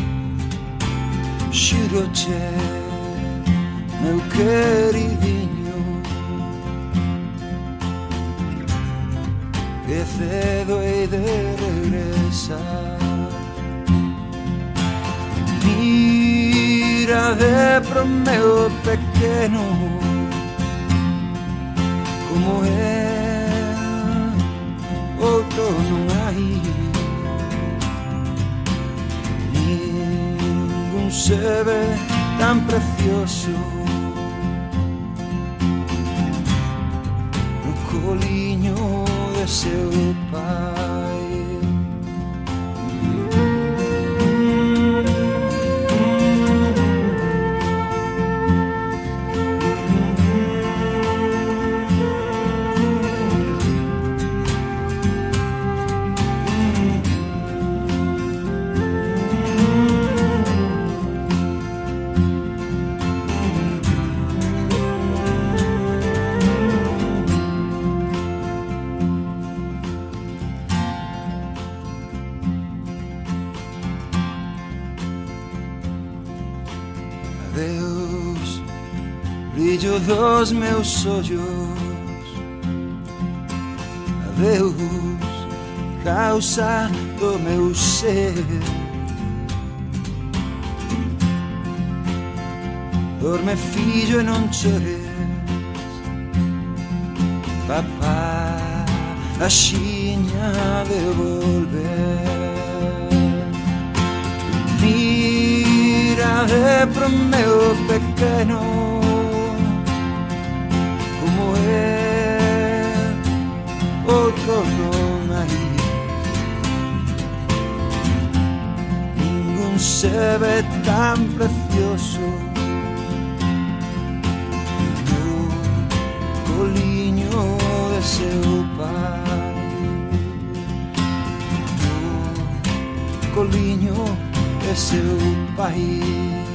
Giro c'è, meu queridinho, que cedo e de regresar. tirade pro meu pequeno Como é, outro non hai Ningún se ve tan precioso. No coliño de seu pai dos meus ollos Adeus, causa do meu ser. Dorme fillo e non chores Papá, axiña de volver. Mira de pro meu pequeno otro Romarí. Ningún se ve tan precioso. Un coliño de seopar. Un coliño de seu país.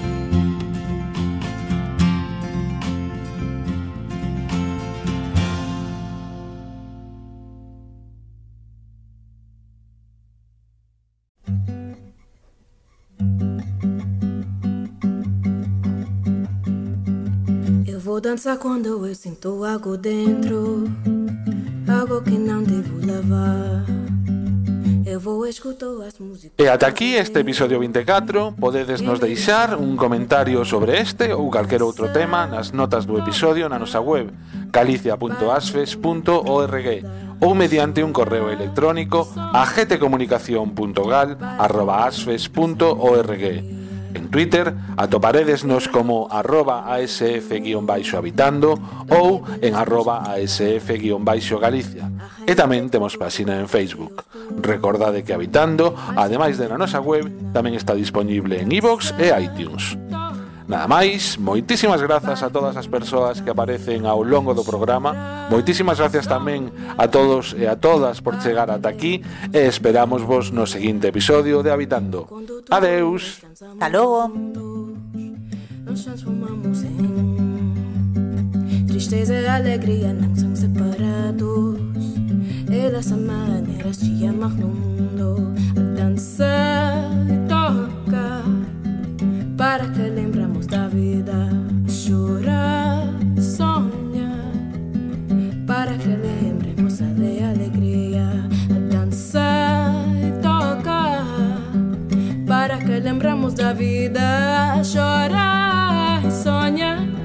Dançar quando eu sinto algo dentro, algo que não devo lavar. E ata aquí este episodio 24 Podedes nos deixar un comentario sobre este ou calquer outro tema nas notas do episodio na nosa web galicia.asfes.org ou mediante un correo electrónico a gtcomunicación.gal.asfes.org En Twitter atoparedesnos como arroba asf-habitando ou en arroba asf-galicia. E tamén temos página en Facebook. Recordade que Habitando, ademais de na nosa web, tamén está disponible en iVoox e iTunes. Nada máis, moitísimas grazas a todas as persoas que aparecen ao longo do programa. Moitísimas gracias tamén a todos e a todas por chegar ata aquí E esperamos vos no seguinte episodio de Habitando. Adeus. Hasta logo. Nos transformamos Tristeza e alegría não são separados. E las maneiras de amar no mundo A danzar e tocar Para que lembramos da vida, a chorar, e sonhar. Para que lembremos a de alegria, a dançar e tocar. Para que lembramos da vida, a chorar e sonhar.